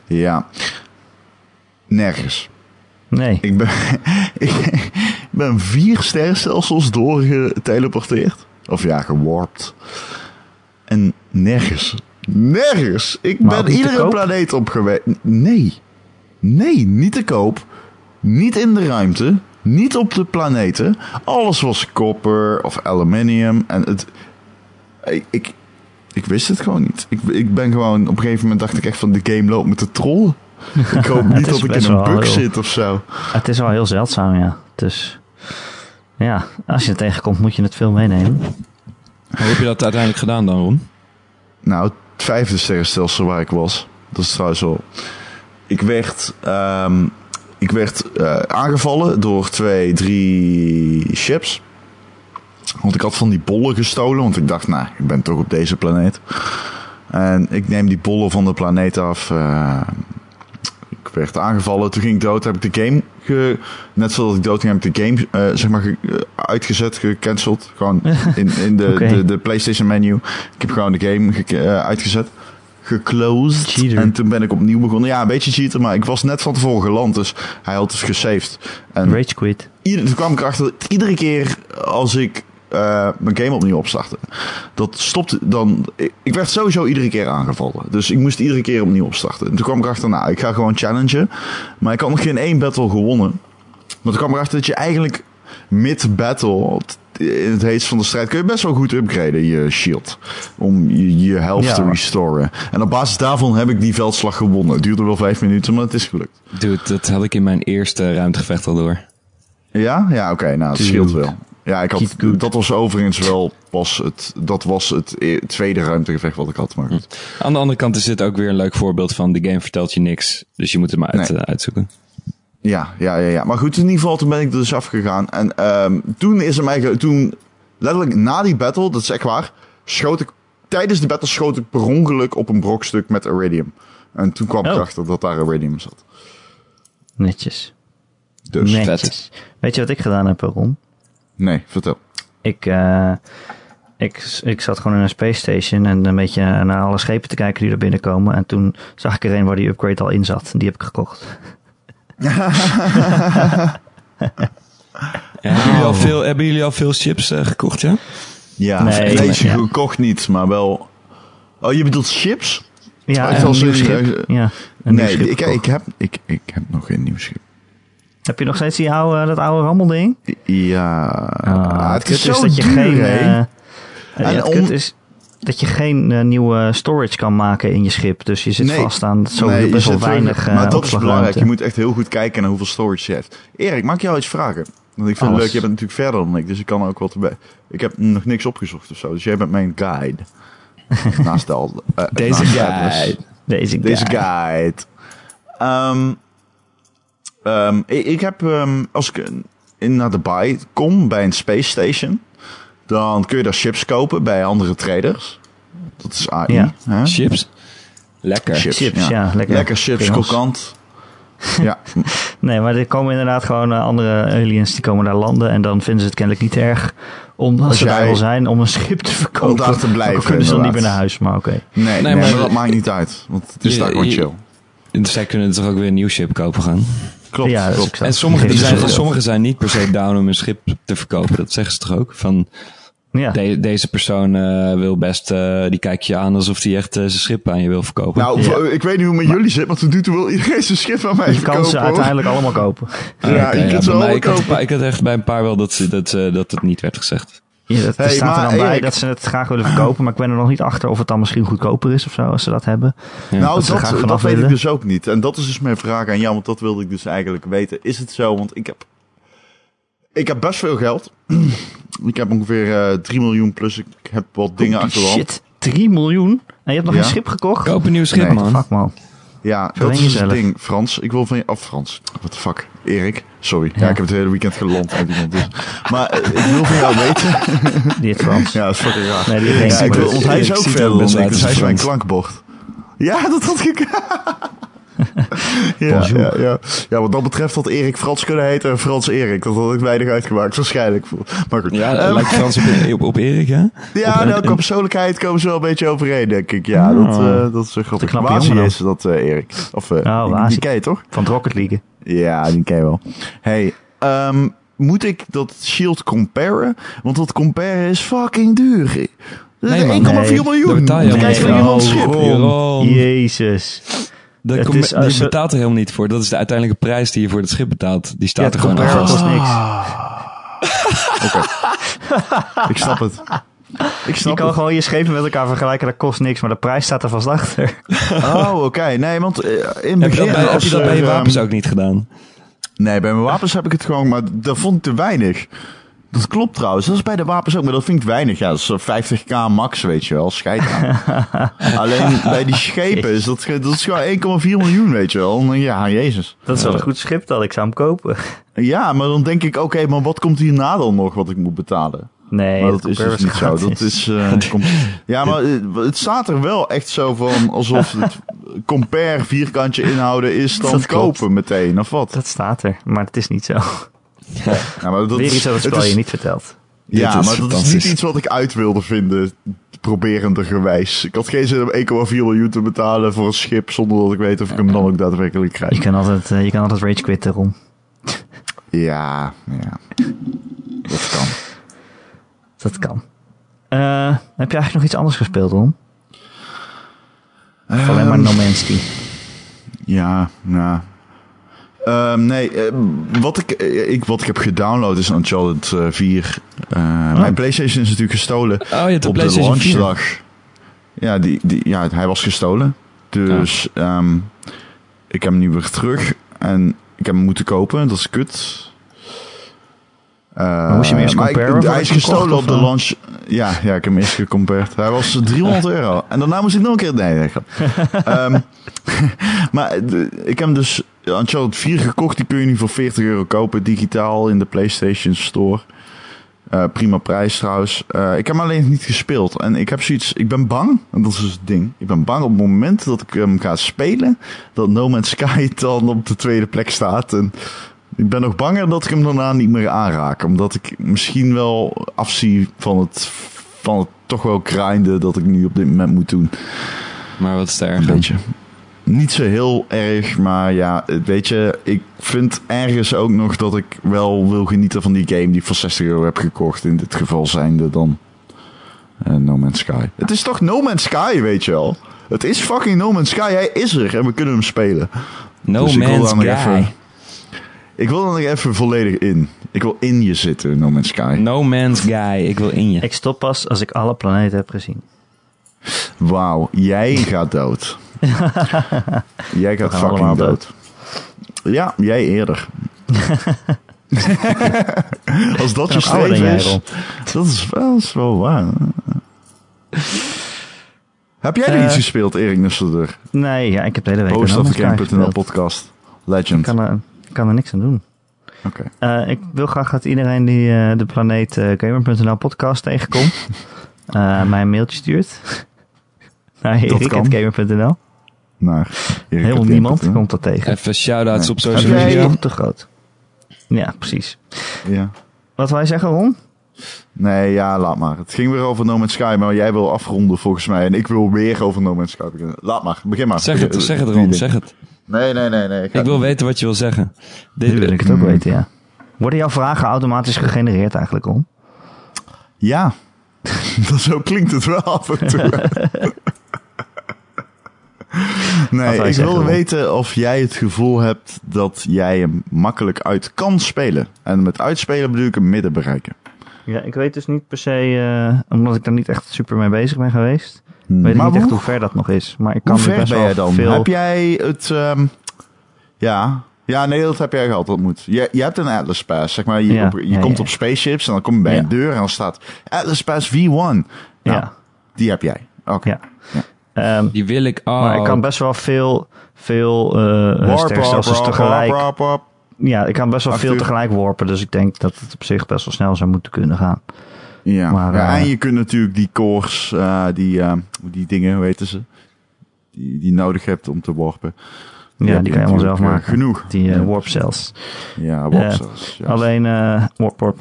Speaker 2: Ja. Nergens.
Speaker 1: Nee.
Speaker 2: Ik ben, ik ben vier sterrenstelsels doorgeteleporteerd. Of ja, gewarpt. En nergens. Nergens. Ik
Speaker 1: Maar
Speaker 2: ben iedere planeet op geweest. Nee. Nee, niet te koop. Niet in de ruimte. Niet op de planeten. Alles was koper of aluminium. En het... Ik, ik, ik wist het gewoon niet. Ik, ik ben gewoon... Op een gegeven moment dacht ik echt van... De game loopt me te trollen. Ik hoop niet dat ik in een bug
Speaker 1: heel-
Speaker 2: zit of zo.
Speaker 1: Het is wel heel zeldzaam, ja. Dus ja, als je het tegenkomt moet je het veel meenemen.
Speaker 3: Hoe heb je dat uiteindelijk gedaan dan, Ron?
Speaker 2: Nou, het vijfde sterrenstelsel waar ik was. Dat is trouwens wel. Ik werd, ehm, ik werd eh, aangevallen door twee, drie ships. Want ik had van die bollen gestolen. Want ik dacht, nou, ik ben toch op deze planeet. En ik neem die bollen van de planeet af. eh, werd aangevallen. Toen ging ik dood. Heb ik de game... Ge, net zoals ik dood ging, heb ik de game eh, zeg maar ge- eh, uitgezet, gecanceld. Gewoon in, in de, de, de PlayStation menu. Ik heb gewoon de game ge- eh, uitgezet. Geclosed.
Speaker 1: Cheater.
Speaker 2: En toen ben ik opnieuw begonnen. Ja, een beetje cheater, maar ik was net van tevoren geland. Dus hij had dus gesaved. En
Speaker 1: Rage quit.
Speaker 2: ieder, toen kwam ik erachter dat iedere keer als ik eh, mijn game opnieuw opstartte, dat stopte dan. Ik, ik werd sowieso iedere keer aangevallen. Dus ik moest iedere keer opnieuw opstarten. En toen kwam ik erachter, nou, ik ga gewoon challengen. Maar ik had nog geen één battle gewonnen. Maar toen kwam ik erachter dat je eigenlijk mid-battle, in het heetst van de strijd, kun je best wel goed upgraden, je shield. Om je, je health
Speaker 1: Ja.
Speaker 2: te restoren. En op basis daarvan heb ik die veldslag gewonnen. Het duurde wel vijf minuten, maar het is gelukt.
Speaker 3: Dude, dat had ik in mijn eerste ruimtegevecht al door.
Speaker 2: Ja? Ja, oké. nou, het scheelt wel. Ja, ik had, dat was overigens wel pas het, dat was het e- tweede ruimtegevecht wat ik had. Maar goed.
Speaker 3: Aan de andere kant is dit ook weer een leuk voorbeeld van de game vertelt je niks. Dus je moet het maar uit,
Speaker 2: Nee.
Speaker 3: eh, uitzoeken.
Speaker 2: Ja, ja, ja, ja. Maar goed, in ieder geval, toen ben ik er dus afgegaan. En ehm, toen is er mij, toen, letterlijk na die battle, dat is echt waar, schoot ik, tijdens de battle schoot ik per ongeluk op een brokstuk met iridium. En toen kwam ik
Speaker 1: Oh.
Speaker 2: erachter dat daar iridium zat.
Speaker 1: Netjes.
Speaker 2: Dus,
Speaker 1: Netjes. Weet je wat ik gedaan heb, Ron?
Speaker 2: Nee, vertel.
Speaker 1: Ik, eh, ik, ik zat gewoon in een space station en een beetje naar alle schepen te kijken die er binnenkomen. En toen zag ik er een waar die upgrade al in zat. En die heb ik gekocht.
Speaker 3: hebben, jullie al veel, hebben jullie al veel chips eh, gekocht, ja?
Speaker 2: Ja,
Speaker 1: Nee, ja.
Speaker 2: gekocht niet, maar wel... Oh, je bedoelt chips?
Speaker 1: Ja,
Speaker 2: Oh,
Speaker 1: een nieuw schip. Ja, een nieuw
Speaker 2: nee,
Speaker 1: schip
Speaker 2: ik, ik, heb, ik, ik heb nog geen nieuw schip.
Speaker 1: Heb je nog steeds die oude, dat oude rammelding?
Speaker 2: Ja,
Speaker 1: Ah,
Speaker 2: het is zo
Speaker 1: dat je
Speaker 2: duur,
Speaker 1: geen. eh,
Speaker 2: En
Speaker 1: het
Speaker 2: om-
Speaker 1: is dat je geen eh, nieuwe storage kan maken in je schip. Dus je zit
Speaker 2: Nee.
Speaker 1: vast aan zo
Speaker 2: Nee, je
Speaker 1: best wel weinig eh
Speaker 2: Maar dat is belangrijk. Je moet echt heel goed kijken naar hoeveel storage je hebt. Erik, mag ik jou iets vragen? Want ik vind het leuk, jij bent natuurlijk verder dan ik, dus ik kan ook wat erbij. Ik heb nog niks opgezocht of zo, dus jij bent mijn guide. naast de al-
Speaker 3: Deze
Speaker 2: naast de
Speaker 3: guide.
Speaker 1: Deze,
Speaker 2: Deze
Speaker 1: guy.
Speaker 2: guide. Ehm, ehm, ik, ik heb, ehm, als ik in naar de buy kom bij een space station, dan kun je daar chips kopen bij andere traders. Dat is AI.
Speaker 1: Ja.
Speaker 2: hè?
Speaker 3: Chips? Lekker.
Speaker 2: Chips,
Speaker 1: Chips, ja, lekker.
Speaker 2: Lekker chips,
Speaker 1: Pringles.
Speaker 2: krokant. Ja,
Speaker 1: Nee, maar er komen inderdaad gewoon eh, andere aliens die komen daar landen. En dan vinden ze het kennelijk niet erg, omdat
Speaker 2: Als
Speaker 1: ze daar al zijn, om een schip te verkopen.
Speaker 2: Om daar te blijven,
Speaker 1: al kunnen ze dan niet meer naar huis, maar oké.
Speaker 2: nee, nee,
Speaker 3: Nee,
Speaker 2: maar,
Speaker 3: maar-
Speaker 2: dat maakt niet uit. Want het is
Speaker 3: Je-
Speaker 2: daar gewoon chill.
Speaker 3: Dus zij kunnen toch ook weer een nieuw ship kopen gaan.
Speaker 2: Klopt,
Speaker 1: Ja, dus
Speaker 2: klopt.
Speaker 1: ik
Speaker 3: En sommige, zijn,
Speaker 1: zo.
Speaker 3: sommige zijn niet per se down om een schip te verkopen. Dat zeggen ze toch ook? Van
Speaker 1: Ja.
Speaker 3: de- deze persoon eh, wil best, eh, die kijkt je aan alsof hij echt eh, zijn schip aan je wil verkopen.
Speaker 2: Nou,
Speaker 1: Ja.
Speaker 2: ik weet niet hoe het met jullie zit, maar tot nu toe wil iedereen zijn schip aan mij
Speaker 1: Je
Speaker 2: verkopen.
Speaker 1: kan ze
Speaker 2: hoor.
Speaker 1: uiteindelijk allemaal kopen.
Speaker 2: Ja,
Speaker 3: Oké,
Speaker 2: je kunt ze
Speaker 3: bij
Speaker 2: allemaal
Speaker 3: ik, had,
Speaker 2: kopen.
Speaker 3: paar- ik had echt bij een paar wel dat, ze- dat, ze- dat het niet werd gezegd.
Speaker 1: Ja, dat, er
Speaker 2: Hey,
Speaker 1: staat er dan bij
Speaker 2: Erik-
Speaker 1: dat ze het graag willen verkopen, maar ik ben er nog niet achter of het dan misschien goedkoper is of zo, als ze dat hebben.
Speaker 3: Ja.
Speaker 2: Nou,
Speaker 1: Dat er
Speaker 2: dat,
Speaker 1: graag
Speaker 2: dat, weet ik dus ook niet. En dat is dus mijn vraag aan jou, want dat wilde ik dus eigenlijk weten. Is het zo? Want ik heb, ik heb best veel geld. ik heb ongeveer eh 3 miljoen plus ik heb wat dingen
Speaker 1: Holy
Speaker 2: achter de hand.
Speaker 1: Shit, 3 miljoen? En je hebt nog
Speaker 2: Ja.
Speaker 1: een schip gekocht?
Speaker 3: Koop een nieuw schip,
Speaker 2: Nee,
Speaker 3: man.
Speaker 1: Fuck man.
Speaker 2: Ja, dat is het ding. Frans, ik wil van je... Of Frans, what the fuck. Erik, sorry. Ja,
Speaker 1: Ja.
Speaker 2: ik heb het hele weekend iemand. Dus. Maar eh, ik wil van jou weten...
Speaker 1: Die heeft Frans.
Speaker 2: ja, dat is fucking raar.
Speaker 1: Nee, die
Speaker 2: Ja, ik wil, want hij is ook verder dan ik, dus hij is mijn klankbord. Ja, dat had ik... ja, ja, ja. ja, wat dat betreft had Erik Frans kunnen heten en Frans Erik. Dat had ik weinig uitgemaakt, waarschijnlijk. Maar goed.
Speaker 3: Ja,
Speaker 2: Ehm,
Speaker 3: lijkt Frans op, op, op Erik, hè?
Speaker 2: ja,
Speaker 3: Op-
Speaker 2: nou, qua persoonlijkheid komen ze wel een beetje overeen, denk ik. Ja, dat, eh, dat is een
Speaker 1: knappe
Speaker 2: Wazi is dat, eh, Erik. Of, eh,
Speaker 1: Oh,
Speaker 2: die, ken je toch?
Speaker 1: Van het Rocket League.
Speaker 2: Ja, die ken je wel. Hey, ehm, moet ik dat Shield comparen? Want dat comparen is fucking duur. Dat is
Speaker 3: Nee, man.
Speaker 2: 1,4
Speaker 1: Nee.
Speaker 2: miljoen.
Speaker 3: Helemaal
Speaker 2: krijg je iemand schip.
Speaker 3: Oh.
Speaker 1: Jezus.
Speaker 3: Dat
Speaker 1: is als
Speaker 3: je
Speaker 1: ze-
Speaker 3: betaalt er helemaal niet voor. Dat is de uiteindelijke prijs die je voor het schip betaalt. Die staat
Speaker 1: Ja,
Speaker 3: er gewoon aan vast.
Speaker 1: kost niks.
Speaker 2: Ik snap het. Ik
Speaker 1: Je
Speaker 2: snap
Speaker 1: kan
Speaker 2: het.
Speaker 1: gewoon je schepen met elkaar vergelijken, dat kost niks, maar de prijs staat er vast achter.
Speaker 2: Oh, oké. Nee, want eh, in het
Speaker 3: Heb je
Speaker 2: begin...
Speaker 3: dat bij, heb
Speaker 2: als
Speaker 3: je dat bij je
Speaker 2: ehm,
Speaker 3: wapens ook niet gedaan?
Speaker 2: Nee, bij mijn wapens heb ik het gewoon, maar dat vond ik te weinig. Dat klopt trouwens, dat is bij de wapens ook, maar dat vind ik weinig. Ja, dat is zo'n 50k max, weet je wel, scheid. Alleen bij die schepen is dat, dat is gewoon 1,4 miljoen, weet je wel. Ja, jezus.
Speaker 1: Dat is wel een goed schip dan, ik zou hem kopen.
Speaker 2: Ja, maar dan denk ik, oké, maar wat komt hierna dan nog wat ik moet betalen?
Speaker 1: Nee,
Speaker 2: Maar
Speaker 1: dat
Speaker 2: dat is dus niet zo. Dat is, eh, komt- ja, maar eh, het staat er wel echt zo van alsof het compare vierkantje inhouden is dan
Speaker 1: Dat klopt.
Speaker 2: kopen meteen, of wat?
Speaker 1: Dat staat er, maar het is niet zo.
Speaker 2: Ja, maar dat
Speaker 1: Weer iets over het
Speaker 2: het
Speaker 1: spel
Speaker 2: is-
Speaker 1: je niet verteld.
Speaker 2: Ja,
Speaker 3: is
Speaker 2: maar dat is niet iets wat ik uit wilde vinden, proberendergewijs. Ik had geen zin om 1,4 miljoen te betalen voor een schip, zonder dat ik weet of ik hem dan ook daadwerkelijk
Speaker 1: Je
Speaker 2: krijg.
Speaker 1: kan altijd, eh, je kan altijd rage quitten, Ron.
Speaker 2: Ja, ja. Dat kan.
Speaker 1: Dat kan. Eh, heb je eigenlijk nog iets anders gespeeld, Ron? Of alleen maar No Man's Sky?
Speaker 2: Ja, nou. Ehm, nee, eh, wat, ik, eh, ik, wat ik heb gedownload is Uncharted eh, 4. Eh, Mijn PlayStation is natuurlijk gestolen
Speaker 3: Oh, je hebt de
Speaker 2: op de
Speaker 3: 4.
Speaker 2: launchdag. Ja, die, die, ja, hij was gestolen. Dus ehm, ik heb hem nu weer terug. En ik heb hem moeten kopen. Dat is kut.
Speaker 1: Moest je hem eerst comparen
Speaker 2: Hij is gestolen op de launch. Ja, ja, ik heb hem eerst gecompared. Hij was 300 euro. En daarna moest ik nog een keer... Nee. Ehm, maar de- ik heb hem dus Uncharted 4 gekocht. Die kun je nu voor 40 euro kopen. Digitaal in de PlayStation Store. Eh, prima prijs trouwens. Eh, ik heb hem alleen niet gespeeld. En ik heb zoiets... Ik ben bang. En dat is dus het ding. Ik ben bang op het moment dat ik hem ga spelen... dat No Man's Sky dan op de tweede plek staat. En ik ben nog banger dat ik hem daarna niet meer aanraak. Omdat ik misschien wel afzie van het... Van het toch wel grinden dat ik nu op dit moment moet doen.
Speaker 3: Maar wat is er
Speaker 2: Een
Speaker 3: erg
Speaker 2: beetje. Niet zo heel erg, maar ja, weet je, ik vind ergens ook nog dat ik wel wil genieten van die game die ik voor 60 euro heb gekocht. In dit geval zijnde dan eh, No Man's Sky. Het is toch No Man's Sky, weet je wel? Het is fucking No Man's Sky, hij is er en we kunnen hem spelen.
Speaker 3: No
Speaker 2: Dus ik wil
Speaker 3: Man's Guy.
Speaker 2: even- Ik wil er nog even volledig in. Ik wil in je zitten, No Man's Sky.
Speaker 3: No Man's Guy. Ik wil in je.
Speaker 1: Ik stop pas als ik alle planeten heb gezien.
Speaker 2: Wauw, jij gaat dood. jij gaat fucking
Speaker 1: allemaal
Speaker 2: dood. Ja, jij eerder. Als dat je streven is, dat is wel, dat is wel waar. Heb jij er
Speaker 1: Eh,
Speaker 2: iets gespeeld, Erik Nusselder?
Speaker 1: Nee, ja, ik heb de hele week gespeeld.
Speaker 2: podcast.
Speaker 1: Ik
Speaker 2: Legend.
Speaker 1: kan er, ik kan er niks aan doen.
Speaker 2: Oké.
Speaker 1: Eh, ik wil graag dat iedereen die eh, de planeet Gamer.nl podcast tegenkomt, mij een mailtje stuurt. Naar erik.gamer.nl.
Speaker 2: naar Erik
Speaker 1: Helemaal niemand komt dat tegen.
Speaker 3: Even shout-outs
Speaker 2: Nee.
Speaker 3: op social media.
Speaker 1: Te groot. Ja, precies.
Speaker 2: Ja.
Speaker 1: Wat wij zeggen, Ron?
Speaker 2: Nee, ja, laat maar. Het ging weer over No Man's Sky, maar jij wil afronden volgens mij. En ik wil weer over No Man's Sky beginnen. Laat maar, begin maar.
Speaker 3: Zeg het, zeg het
Speaker 2: Doe
Speaker 3: Ron, zeg het.
Speaker 2: Nee, nee, nee. nee. ga
Speaker 3: Ik wil weten wat je wil zeggen.
Speaker 1: Nu wil ik het ook
Speaker 2: Mm.
Speaker 1: weten, ja. Worden jouw vragen automatisch gegenereerd eigenlijk, Ron?
Speaker 2: Ja, dat zo klinkt het wel af en toe. Nee, ik wil weten of jij het gevoel hebt dat jij hem makkelijk uit kan spelen. En met uitspelen bedoel ik hem midden bereiken.
Speaker 1: Ja, ik weet dus niet per se, eh, omdat ik daar niet echt super mee bezig ben geweest.
Speaker 2: Hmm.
Speaker 1: Weet ik niet echt
Speaker 2: hoe,
Speaker 1: ver dat nog is. Maar ik kan
Speaker 2: hoe ver
Speaker 1: best
Speaker 2: ben
Speaker 1: wel
Speaker 2: jij dan?
Speaker 1: veel...
Speaker 2: Heb jij het... ehm, ja... Ja, nee, dat heb jij gehad. Dat moet. Je, je hebt een Atlas Pass, zeg maar. Je,
Speaker 1: Ja,
Speaker 2: op- je
Speaker 1: ja,
Speaker 2: komt
Speaker 1: ja.
Speaker 2: op spaceships en dan kom je bij
Speaker 1: Ja.
Speaker 2: een deur en dan staat Atlas Pass V1. Nou,
Speaker 1: Ja,
Speaker 2: die heb jij. Oké.
Speaker 1: ja. Ehm,
Speaker 3: Die wil ik.
Speaker 1: Maar ik kan best wel veel, veel eh
Speaker 2: Warp,
Speaker 1: sterrenstelsels
Speaker 2: warp,
Speaker 1: tegelijk...
Speaker 2: warp, warp.
Speaker 1: Ja, ik kan best wel veel tegelijk worpen. Dus ik denk dat het op zich best wel snel zou moeten kunnen gaan.
Speaker 2: Ja,
Speaker 1: Maar,
Speaker 2: ja
Speaker 1: eh,
Speaker 2: en je kunt natuurlijk die cores, eh, die, eh, die dingen, hoe heten ze? Die, die je nodig hebt om te warpen.
Speaker 1: Ja, die kan je allemaal zelf maken.
Speaker 2: eh, Genoeg.
Speaker 1: Die eh,
Speaker 2: Ja.
Speaker 1: warp cells.
Speaker 2: Ja,
Speaker 1: Eh,
Speaker 2: warp cells.
Speaker 1: Alleen eh warp warp.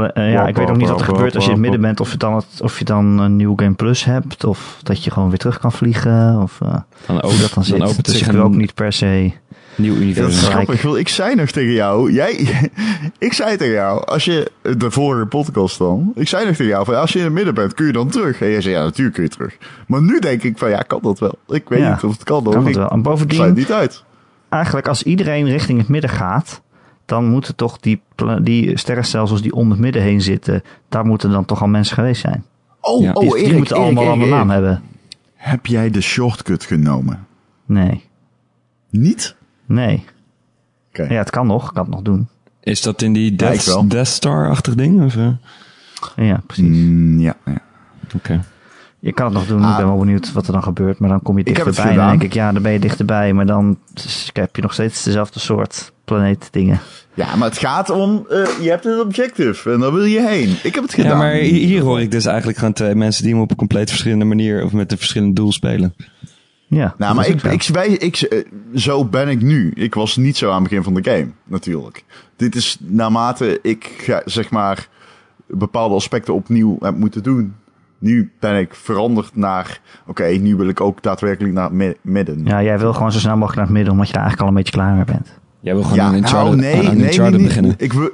Speaker 1: Eh, ja, ik weet ook niet wat er gebeurt als je in het midden bent. Of je, dan het, of je dan een New Game Plus hebt. Of dat je gewoon weer terug kan vliegen. Of eh,
Speaker 3: Dan,
Speaker 1: hoe
Speaker 3: opent,
Speaker 1: dat dan zit.
Speaker 3: dan opent
Speaker 1: dus
Speaker 3: zich
Speaker 1: ik wil ook niet per se...
Speaker 3: nieuw
Speaker 2: dat is
Speaker 3: universum.
Speaker 1: gelijk.
Speaker 2: grappig, ik zei nog tegen jou, jij, ik zei tegen jou, als je, de vorige podcast dan, ik zei nog tegen jou, van, als je in het midden bent, kun je dan terug? En jij zei, ja, natuurlijk kun je terug. Maar nu denk ik van, ja, kan dat wel? Ik weet
Speaker 1: Ja,
Speaker 2: niet of het kan. Dan.
Speaker 1: Kan het
Speaker 2: ik
Speaker 1: wel. En
Speaker 2: sluit
Speaker 1: bovendien,
Speaker 2: het niet uit.
Speaker 1: eigenlijk als iedereen richting het midden gaat... dan moeten toch die, die sterrenstelsels die om het midden heen zitten... daar moeten dan toch al mensen geweest zijn.
Speaker 2: Oh,
Speaker 3: Ja.
Speaker 2: oh,
Speaker 1: Die,
Speaker 2: Erik,
Speaker 1: die moeten
Speaker 2: Erik,
Speaker 1: allemaal al
Speaker 2: Erik,
Speaker 1: een naam
Speaker 2: Erik.
Speaker 1: hebben.
Speaker 2: Heb jij de shortcut genomen?
Speaker 1: Nee.
Speaker 2: Niet?
Speaker 1: Nee.
Speaker 2: Oké.
Speaker 1: Ja, het kan nog. Ik kan het nog doen.
Speaker 3: Is dat in die. Death Star-achtig ding? Of, eh?
Speaker 1: Ja, precies.
Speaker 2: Mm, ja, ja.
Speaker 3: Oké.
Speaker 1: Je kan het nog doen.
Speaker 2: Ah.
Speaker 1: ik ben wel benieuwd wat er dan gebeurt. Maar dan kom je dichterbij. En dan denk ik, ja, dan ben je dichterbij. Maar dan heb je nog steeds dezelfde soort planeet dingen.
Speaker 2: Ja, maar het gaat om, eh, je hebt een objective en daar wil je heen. Ik heb het gedaan.
Speaker 3: Ja, maar hi- hier hoor ik dus eigenlijk gewoon twee mensen die hem op een compleet verschillende manier of met een verschillend doel spelen.
Speaker 1: Ja,
Speaker 2: Nou, maar ik,
Speaker 1: zo.
Speaker 2: ik, wij, ik, eh, zo ben ik nu. Ik was niet zo aan het begin van de game, natuurlijk. Dit is naarmate ik, ga, zeg maar, bepaalde aspecten opnieuw heb moeten doen. Nu ben ik veranderd naar, oké, nu wil ik ook daadwerkelijk naar het mi- midden.
Speaker 1: Ja, jij wil gewoon zo snel mogelijk naar het midden. Omdat je daar eigenlijk al een beetje klaar mee bent.
Speaker 3: Jij wil gewoon
Speaker 2: Ja,
Speaker 3: aan Uncharted,
Speaker 2: nou, nee,
Speaker 3: aan
Speaker 2: nee,
Speaker 3: beginnen.
Speaker 2: Ik wil,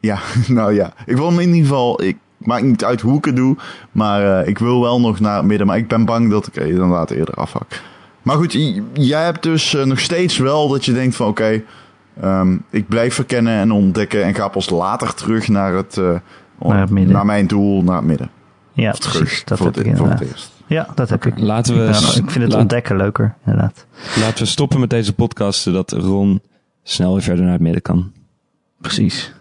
Speaker 2: ja, nou ja. Ik wil in ieder geval, ik maakt niet uit hoe ik het doe, maar eh, ik wil wel nog naar het midden. Maar ik ben bang dat ik eh, inderdaad eerder afhak. Maar goed, jij hebt dus eh, nog steeds wel dat je denkt van oké, ehm, ik blijf verkennen en ontdekken en ga pas later terug naar het, eh,
Speaker 1: Naar het midden.
Speaker 2: naar mijn doel, naar het midden.
Speaker 1: Ja, precies. Dat heb ik inderdaad. Ja, dat heb ik.
Speaker 3: Laten we,
Speaker 1: ik vind het ontdekken leuker, inderdaad.
Speaker 3: laten we stoppen met deze podcast, zodat Ron snel weer verder naar het midden kan.
Speaker 1: Precies.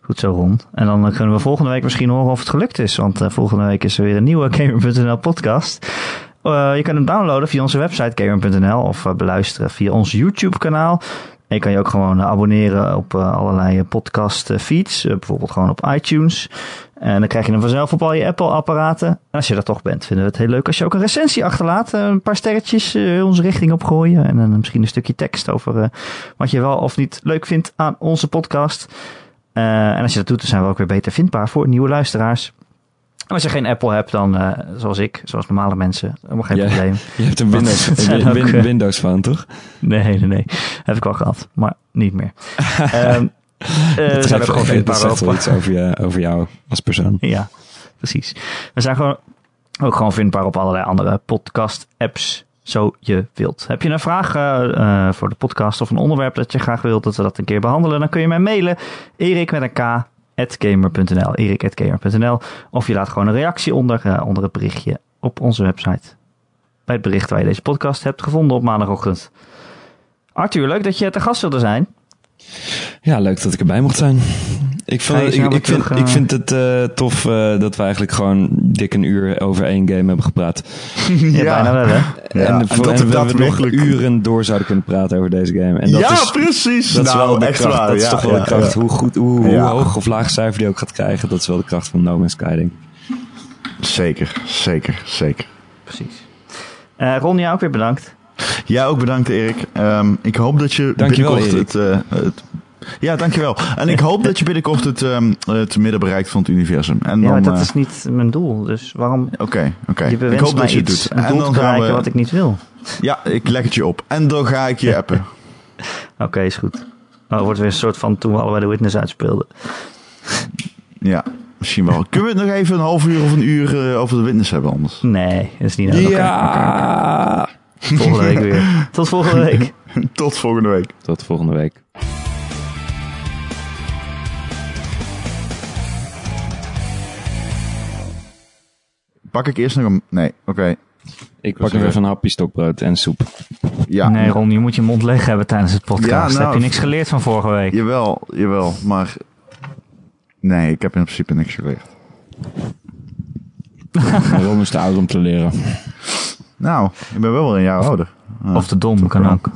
Speaker 1: Goed zo rond. En dan kunnen we volgende week misschien horen of het gelukt is. Want eh, volgende week is er weer een nieuwe Gamer.nl podcast. Eh, je kunt hem downloaden via onze website Gamer.nl of eh, beluisteren via ons YouTube kanaal. En je kan je ook gewoon eh, abonneren op eh, allerlei podcast eh, feeds. eh, bijvoorbeeld gewoon op iTunes. En dan krijg je hem vanzelf op al je Apple apparaten. En als je er toch bent, vinden we het heel leuk als je ook een recensie achterlaat. Een paar sterretjes onze richting opgooien. En dan misschien een stukje tekst over wat je wel of niet leuk vindt aan onze podcast. En als je dat doet, dan zijn we ook weer beter vindbaar voor nieuwe luisteraars. Als je geen Apple hebt, dan eh, zoals ik, zoals normale mensen, helemaal geen
Speaker 3: Ja.
Speaker 1: probleem.
Speaker 3: Je hebt een Windows, een
Speaker 1: ook,
Speaker 3: Win-
Speaker 1: eh,
Speaker 3: Windows phone, toch?
Speaker 1: Nee, nee, nee. Heb ik wel gehad, maar niet meer. We
Speaker 3: dat
Speaker 1: zijn ook gewoon vindbaar
Speaker 3: wel
Speaker 1: op.
Speaker 3: iets over, je, over jou als persoon.
Speaker 1: Ja, precies. We zijn gewoon ook gewoon vindbaar op allerlei andere podcast-apps, zo je wilt. Heb je een vraag voor de podcast of een onderwerp dat je graag wilt dat we dat een keer behandelen, dan kun je mij mailen. Erik met een K. gamer.nl, erik.gamer.nl. Of je laat gewoon een reactie onder, eh, onder het berichtje op onze website. Bij het bericht waar je deze podcast hebt gevonden op maandagochtend. Arthur, leuk dat je te gast wilde zijn.
Speaker 3: Ja, leuk dat ik erbij mocht zijn. Ik, vond,
Speaker 1: je
Speaker 3: ik, vind,
Speaker 1: terug, eh?
Speaker 3: ik vind het eh, tof eh, dat we eigenlijk gewoon dik een uur over één game hebben gepraat.
Speaker 1: Ja, bijna wel hè.
Speaker 2: Ja,
Speaker 3: en,
Speaker 2: dat
Speaker 3: en
Speaker 2: we
Speaker 3: nog uren door zouden kunnen praten over deze game. En dat
Speaker 2: ja,
Speaker 3: is,
Speaker 2: precies.
Speaker 3: dat is
Speaker 2: nou,
Speaker 3: wel de
Speaker 2: echt
Speaker 3: kracht.
Speaker 2: waar.
Speaker 3: dat is
Speaker 2: ja,
Speaker 3: toch wel
Speaker 2: ja,
Speaker 3: de kracht.
Speaker 2: ja.
Speaker 3: Hoe, goed, hoe, hoog of laag cijfer die ook gaat krijgen, dat is wel de kracht van No Man's Sky, denk ik.
Speaker 2: Zeker, zeker, zeker.
Speaker 1: Precies. Eh Ron, jou ook weer bedankt.
Speaker 2: Ja, ook bedankt Erik. Ehm, ik hoop dat je
Speaker 3: Dankjewel,
Speaker 2: binnenkort het, eh, het... Ja, dankjewel. En ik hoop dat je binnenkort het, ehm, het midden bereikt van het universum. En
Speaker 1: Ja,
Speaker 2: dan,
Speaker 1: maar dat
Speaker 2: eh,
Speaker 1: is niet mijn doel. Dus waarom...
Speaker 2: Oké, oké.
Speaker 1: Je
Speaker 2: Ik hoop dat je het
Speaker 1: iets,
Speaker 2: doet.
Speaker 1: een
Speaker 2: En dan gaan
Speaker 1: bereiken
Speaker 2: we...
Speaker 1: wat ik niet wil.
Speaker 2: Ja, ik leg het je op. En dan ga ik je appen.
Speaker 1: Oké, is goed. Het wordt weer een soort van toen we allebei de Witness uitspeelden.
Speaker 2: Ja, misschien wel. Kunnen we het nog even een half uur of een uur eh, over de witness hebben anders?
Speaker 1: Nee, dat is niet nodig.
Speaker 3: Ja!
Speaker 1: Volgende week weer. Tot volgende week.
Speaker 2: Tot volgende week.
Speaker 3: Tot volgende week.
Speaker 2: Pak ik eerst nog een... Nee, oké.
Speaker 3: Ik pak even een hapje stokbrood en soep.
Speaker 2: Ja,
Speaker 1: Nee, Ron, je moet je mond leeg hebben tijdens het podcast.
Speaker 2: Ja, nou,
Speaker 1: Heb je niks geleerd van vorige week?
Speaker 2: Jawel, jawel. Maar... Nee, ik heb in principe niks geleerd.
Speaker 3: Ron is te oud om te leren.
Speaker 2: Nou, ik ben wel weer een jaar ouder. Ah,
Speaker 1: Of te dom, kan ook.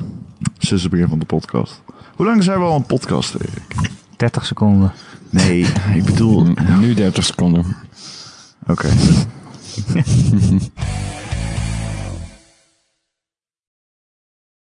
Speaker 2: Sinds het begin van de podcast. Hoe lang zijn we al een podcast, Erik?
Speaker 1: 30 seconden.
Speaker 2: Nee, ik bedoel...
Speaker 3: Nu 30 seconden.
Speaker 2: Oké. listening.